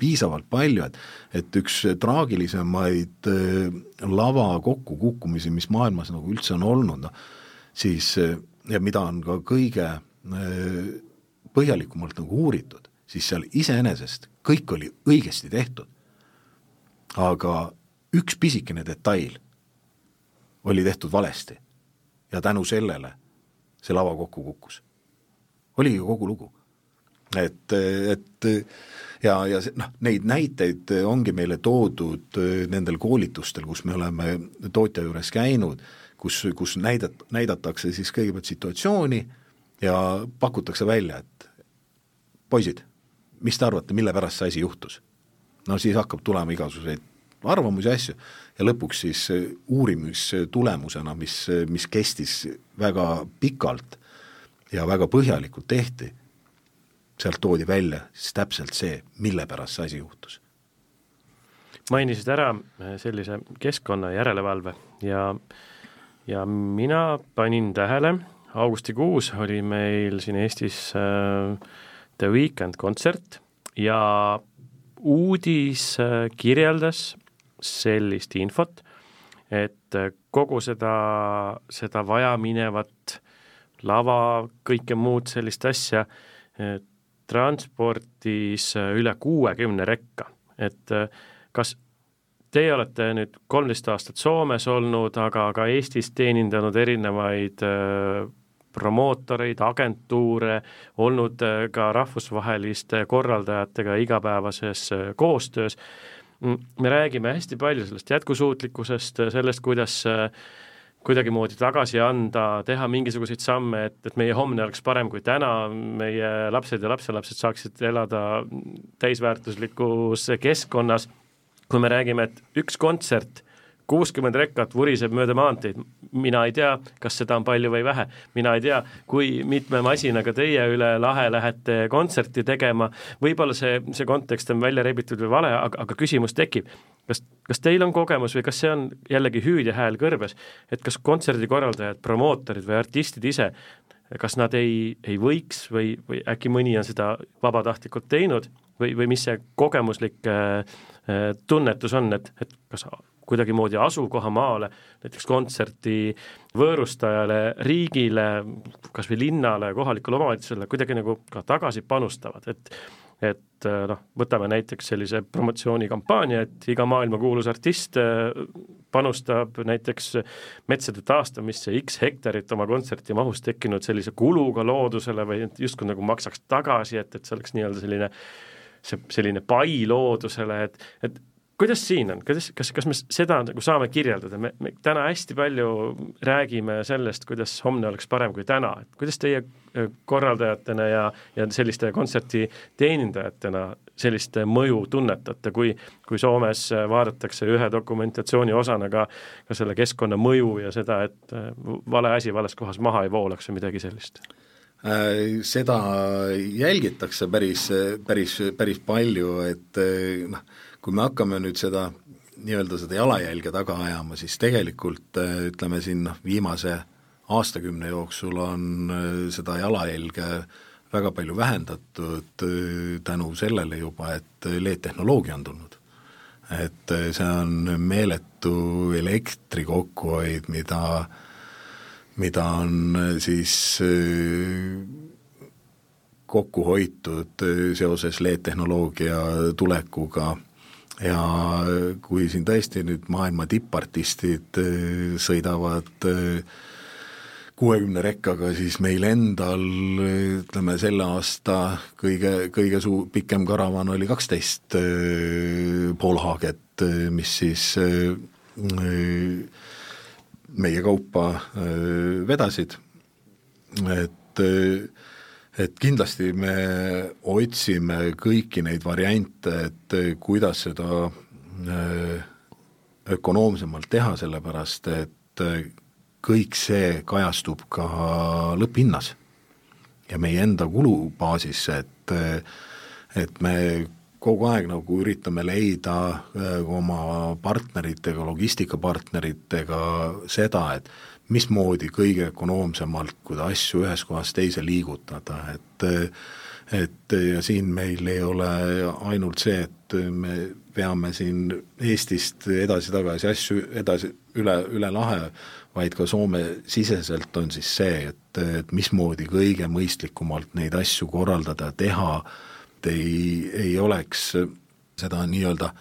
piisavalt palju, et et üks traagilisemaid äh, lava kokkukukkumisi, mis maailmas nagu üldse on olnud, noh, siis ja mida on ka kõige põhjalikumalt nagu uuritud, siis seal iseenesest kõik oli õigesti tehtud. aga üks pisikene detail oli tehtud valesti ja tänu sellele see lava kokku kukkus. oligi kogu lugu. et, et ja, ja noh, neid näiteid ongi meile toodud nendel koolitustel, kus me oleme tootja juures käinud, kus, kus näidat-, näidatakse siis kõigepealt situatsiooni ja pakutakse välja, et poisid, mis te arvate, mille pärast see asi juhtus? no siis hakkab tulema igasuguseid arvamusi, asju ja lõpuks siis uurimistulemusena, mis, mis kestis väga pikalt ja väga põhjalikult tehti, sealt toodi välja siis täpselt see, mille pärast see asi juhtus. mainisid ära sellise keskkonna järelevalve ja, ja mina panin tähele, augustikuus oli meil siin Eestis äh, The Weekend kontsert ja uudis äh, kirjeldas sellist infot, et äh, kogu seda, seda vajaminevat lava, kõike muud sellist asja äh, transportis üle kuuekümne rekka, et kas Teie olete nüüd kolmteist aastat Soomes olnud, aga ka Eestis teenindanud erinevaid promootoreid, agentuure, olnud äh, ka rahvusvaheliste korraldajatega igapäevases äh, koostöös. Mm, me räägime hästi palju sellest jätkusuutlikkusest, sellest, kuidas äh, kuidagimoodi tagasi anda, teha mingisuguseid samme, et, et meie homne oleks parem kui täna, meie lapsed ja lapselapsed saaksid elada täisväärtuslikus keskkonnas, kui me räägime, et üks kontsert kuuskümmend rekkat vuriseb mööda maanteid, mina ei tea, kas seda on palju või vähe, mina ei tea, kui mitme masinaga teie üle lahe lähete kontserti tegema, võib-olla see, see kontekst on välja rebitud või vale, aga, aga küsimus tekib, kas, kas teil on kogemus või kas see on jällegi hüüdja hääl kõrbes, et kas kontserdikorraldajad, promootorid või artistid ise, kas nad ei, ei võiks või, või äkki mõni on seda vabatahtlikult teinud või, või mis see kogemuslik äh, äh tunnetus on, et, et kas kuidagimoodi asukohamaale, näiteks kontserti võõrustajale, riigile, kas või linnale, kohalikule omavalitsusele kuidagi nagu ka tagasi panustavad, et et noh, võtame näiteks sellise promotsioonikampaania, et iga maailmakuulus artist äh, panustab näiteks metsade taastamisse X hektarit oma kontserti mahus tekkinud sellise kuluga loodusele või justkui nagu maksaks tagasi, et, et see oleks nii-öelda selline see selline pai loodusele, et, et kuidas siin on, kuidas, kas, kas me seda nagu saame kirjeldada, me, me täna hästi palju räägime sellest, kuidas homne oleks parem kui täna, et kuidas teie äh, korraldajatena ja, ja selliste kontserti teenindajatena sellist mõju tunnetate, kui, kui Soomes vaadatakse ühe dokumentatsiooni osana ka, ka selle keskkonna mõju ja seda, et äh, vale asi vales kohas maha ei voolaks või midagi sellist? Äh, seda jälgitakse päris, päris, päris palju, et noh, kui me hakkame nüüd seda nii-öelda seda jalajälge taga ajama, siis tegelikult äh, ütleme siin noh, viimase aastakümne jooksul on äh, seda jalajälge väga palju vähendatud äh, tänu sellele juba, et LED-tehnoloogia on tulnud. et see on meeletu elektri kokkuhoid, mida, mida on siis kokku hoitud seoses LED-tehnoloogia tulekuga ja kui siin tõesti nüüd maailma tippartistid äh, sõidavad äh, kuuekümne rekkaga, siis meil endal ütleme, selle aasta kõige, kõige suu-, pikem karavan oli kaksteist poolhaaget, mis siis meie kaupa vedasid, et et kindlasti me otsime kõiki neid variante, et kuidas seda äh, ökonoomsemalt teha, sellepärast et äh, kõik see kajastub ka lõpphinnas ja meie enda kulubaasis, et, äh, et me kogu aeg nagu üritame leida oma partneritega, logistikapartneritega seda, et mismoodi kõige ökonoomsemalt, kuida asju ühest kohast teise liigutada, et et ja siin meil ei ole ainult see, et me veame siin Eestist edasi-tagasi asju edasi üle, üle lahe, vaid ka Soome-siseselt on siis see, et, et mismoodi kõige mõistlikumalt neid asju korraldada, teha, et ei, ei oleks seda nii-öelda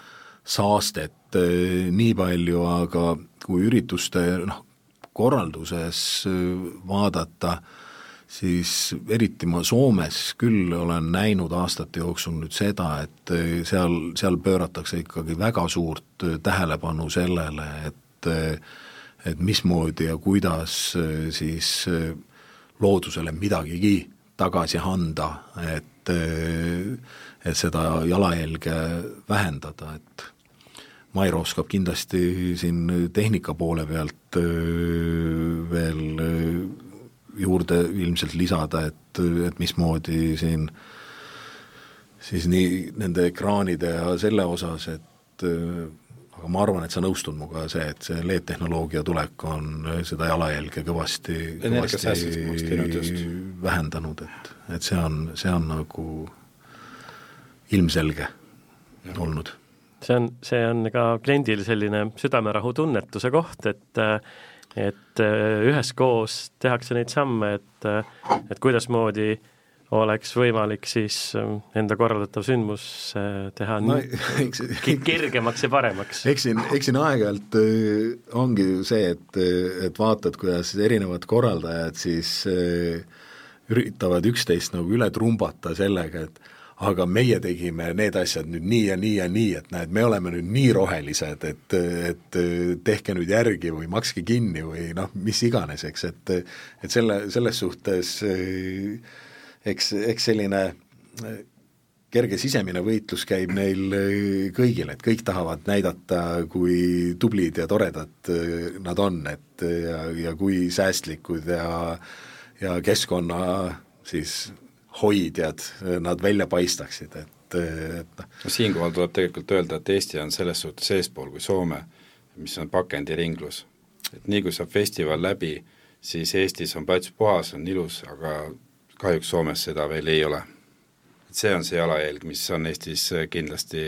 saastet eh, nii palju, aga kui ürituste noh, korralduses vaadata, siis eriti ma Soomes küll olen näinud aastate jooksul nüüd seda, et eh, seal, seal pööratakse ikkagi väga suurt tähelepanu sellele, et et mismoodi ja kuidas äh, siis äh, loodusele midagigi tagasi anda, et, äh, et seda jalajälge vähendada, et Mairo oskab kindlasti siin tehnika poole pealt veel juurde ilmselt lisada, et, et mismoodi siin siis nii nende ekraanide ja selle osas, et aga ma arvan, et sa nõustud minuga see, et see LED-tehnoloogia tulek on seda jalajälge kõvasti, kõvasti vähendanud, et, et see on, see on nagu ilmselge ja. olnud. See on, see on ka kliendil selline südamerahu tunnetuse koht, et et üheskoos tehakse neid samme, et, et kuidasmoodi äh, oleks võimalik siis ähm, enda korraldatav sündmus äh, teha no, eks, kergemaks ja paremaks. eks siin, eks siin aeg-ajalt äh, ongi ju see, et, et vaatad, kuidas erinevad korraldajad siis äh, üritavad üksteist nagu üle trumbata sellega, et aga meie tegime need asjad nüüd nii ja nii ja nii, et näed, me oleme nüüd nii rohelised, et, et tehke nüüd järgi või makske kinni või noh, mis iganes, eks, et et selle, selles suhtes eks, eks selline äh, kerge sisemine võitlus käib neil äh, kõigil, et kõik tahavad näidata, kui tublid ja toredad äh, nad on, et ja, ja kui säästlikud ja ja keskkonna siis hoidjad nad välja paistaksid, et, et noh. no siinkohal tuleb tegelikult öelda, et Eesti on selles suhtes eespool kui Soome, mis on pakendiringlus. et nii, kui saab festival läbi, siis Eestis on plats puhas, on ilus, aga kahjuks Soomes seda veel ei ole. et see on see jalajälg, mis on Eestis kindlasti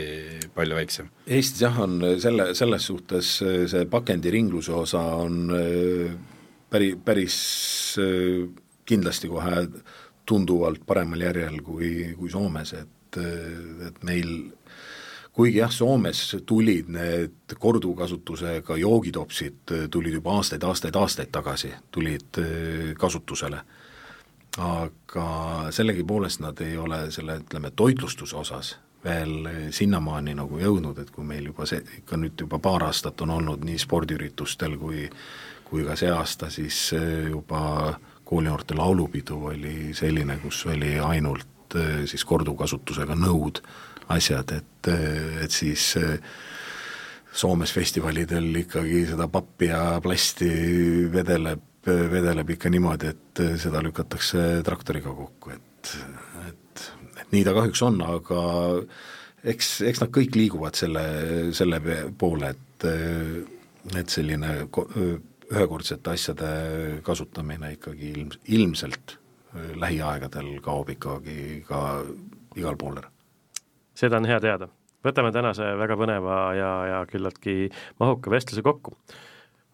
palju väiksem. Eestis jah, on selle, selles suhtes see pakendiringluse osa on äh, päri, päris äh, kindlasti kohe tunduvalt paremal järjel kui, kui Soomes, et, äh, et meil kuigi jah, Soomes tulid need korduvkasutusega joogitopsid, tulid juba aastaid, aastaid, aastaid tagasi, tulid kasutusele. Aga sellegipoolest nad ei ole selle, ütleme, toitlustuse osas veel sinnamaani nagu jõudnud, et kui meil juba see, ikka nüüd juba paar aastat on olnud nii spordiüritustel kui kui ka see aasta siis juba koolinoorte laulupidu oli selline, kus oli ainult siis korduvkasutusega nõud, asjad, et, et siis Soomes festivalidel ikkagi seda pappi ja plasti vedeleb vedeleb ikka niimoodi, et seda lükatakse traktoriga kokku, et, et, et nii ta kahjuks on, aga eks, eks nad kõik liiguvad selle, selle poole, et, et selline ühekordsete asjade kasutamine ikkagi ilm, ilmselt lähiaegadel kaob ikkagi ka igal pool ära. seda on hea teada. võtame tänase väga põneva ja, ja küllaltki mahuka vestluse kokku.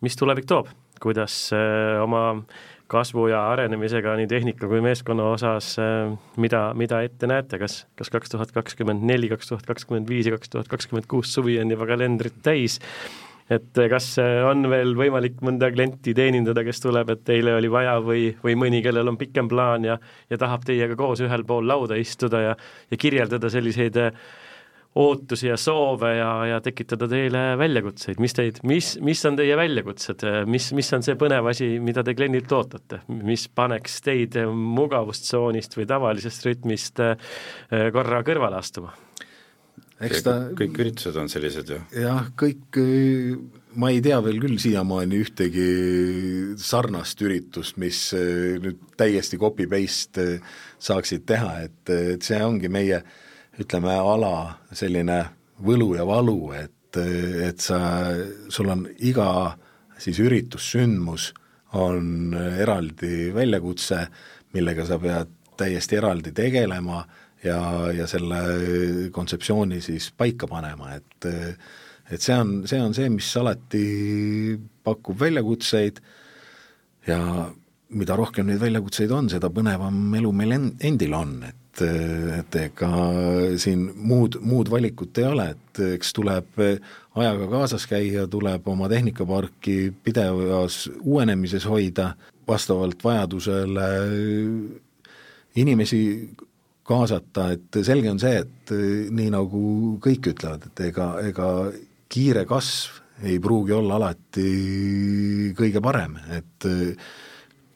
mis tulevik toob? kuidas äh, oma kasvu ja arenemisega nii tehnika kui meeskonna osas, äh, mida, mida ette näete, kas, kas kaks tuhat kakskümmend neli, kaks tuhat kakskümmend viis ja kaks tuhat kakskümmend kuus suvi on juba kalendrit täis, et äh, kas on veel võimalik mõnda klienti teenindada, kes tuleb, et teile oli vaja või, või mõni, kellel on pikem plaan ja ja tahab teiega koos ühel pool lauda istuda ja ja kirjeldada selliseid äh, ootusi ja soove ja, ja tekitada teile väljakutseid, mis teid, mis, mis on teie väljakutsed, mis, mis on see põnev asi, mida te kliendilt ootate, mis paneks teid mugavustsoonist või tavalisest rütmist korra kõrvale astuma? Eks ta kõik üritused on sellised ju. jah, kõik, ma ei tea veel küll siiamaani ühtegi sarnast üritust, mis äh, nüüd täiesti copy-paste saaksid teha, et, et see ongi meie äh, ütleme, ala selline võlu ja valu, et, et sa, sul on iga siis üritus, sündmus on eraldi väljakutse, millega sa pead täiesti eraldi tegelema ja, ja selle kontseptsiooni siis paika panema, et et see on, see on see, mis alati pakub väljakutseid ja mida rohkem neid väljakutseid on, seda põnevam elu meil en-, endil on, et et ega siin muud, muud valikut ei ole, et eks tuleb ajaga kaasas käia, tuleb oma tehnikaparki pidevas uuenemises hoida, vastavalt vajadusele inimesi kaasata, et selge on see, et nii nagu kõik ütlevad, et ega, ega kiire kasv ei pruugi olla alati kõige parem, et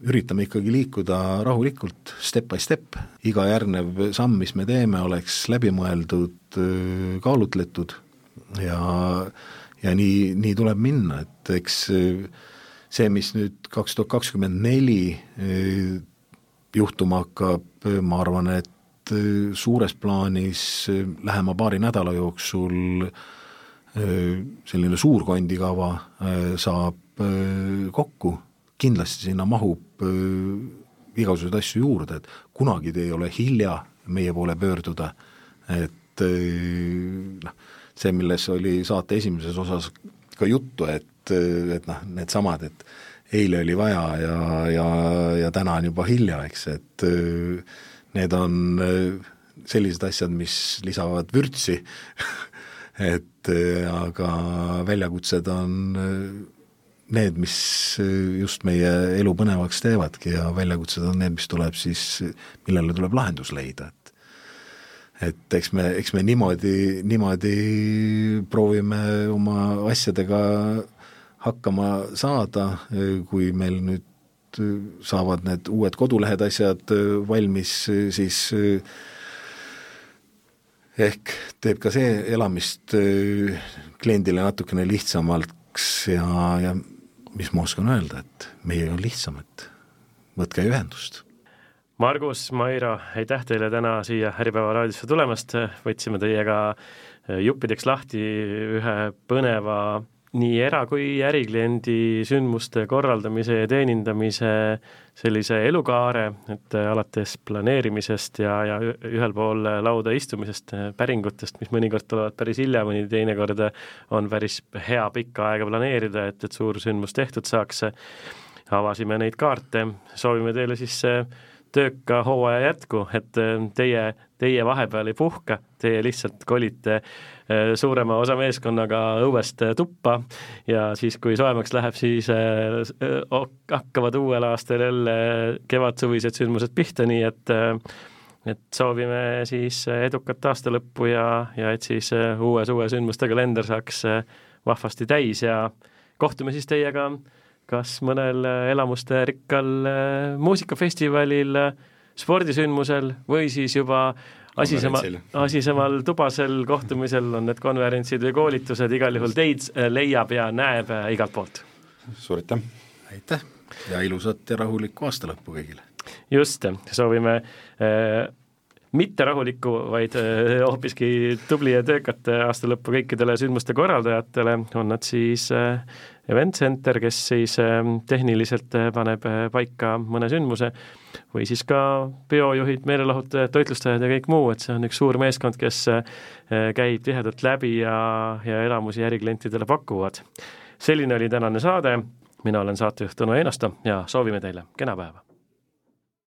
üritame ikkagi liikuda rahulikult, step by step, iga järgnev samm, mis me teeme, oleks läbimõeldud, kaalutletud ja ja nii, nii tuleb minna, et eks see, mis nüüd kaks tuhat kakskümmend neli juhtuma hakkab, ma arvan, et suures plaanis lähema paari nädala jooksul selline suur kondikava saab kokku, kindlasti sinna mahub igasuguseid asju juurde, et kunagi ei ole hilja meie poole pöörduda, et noh, see, milles oli saate esimeses osas ka juttu, et, et noh, needsamad, et eile oli vaja ja, ja, ja täna on juba hilja, eks, et need on sellised asjad, mis lisavad vürtsi. Et äh, aga väljakutsed on äh, need, mis äh, just meie elu põnevaks teevadki ja väljakutsed on need, mis tuleb siis, millele tuleb lahendus leida, et et eks me, eks me niimoodi, niimoodi proovime oma asjadega hakkama saada, kui meil nüüd saavad need uued kodulehed asjad valmis, siis ehk teeb ka see elamist äh, kliendile natukene lihtsamaks ja, ja mis ma oskan öelda, et meiega on lihtsam, et võtke ühendust. Margus, Mairo, aitäh teile täna siia Äripäeva raadiosse tulemast, võtsime teiega äh, juppideks lahti ühe põneva nii era- kui ärikliendi sündmuste korraldamise ja teenindamise sellise elukaare, et alates planeerimisest ja, ja ühel pool lauda istumisest, päringutest, mis mõnikord tulevad päris hilja, mõni teinekord on päris hea pikka aega planeerida, et, et suur sündmus tehtud saaks, avasime neid kaarte, soovime teile siis tööka hooaja jätku, et teie, teie vahepeal ei puhka, teie lihtsalt kolite Äh, suurema osa meeskonnaga õuest äh, tuppa ja siis, kui soojemaks läheb, siis äh, hakkavad uuel aastal jälle kevadsuvised sündmused pihta, nii et et soovime siis edukat aasta lõppu ja, ja et siis uue suve sündmuste kalender saaks vahvasti täis ja kohtume siis teiega kas mõnel elamusterikkal muusikafestivalil, spordisündmusel või siis juba asisema, asisemal tubasel kohtumisel on need konverentsid või koolitused, igal juhul teid äh, leiab ja näeb äh, igalt poolt. suur aitäh! aitäh ja ilusat ja rahulikku aasta lõppu kõigile! just, soovime äh, mitte rahulikku, vaid äh, hoopiski tubli ja töökat aasta lõppu kõikidele sündmuste korraldajatele, on nad siis Event Center, kes siis tehniliselt paneb paika mõne sündmuse, või siis ka peojuhid, meelelahutajad, toitlustajad ja kõik muu, et see on üks suur meeskond, kes äh, käib tihedalt läbi ja, ja elamusi äriklientidele pakuvad. selline oli tänane saade, mina olen saatejuht Tõnu Einasto ja soovime teile kena päeva!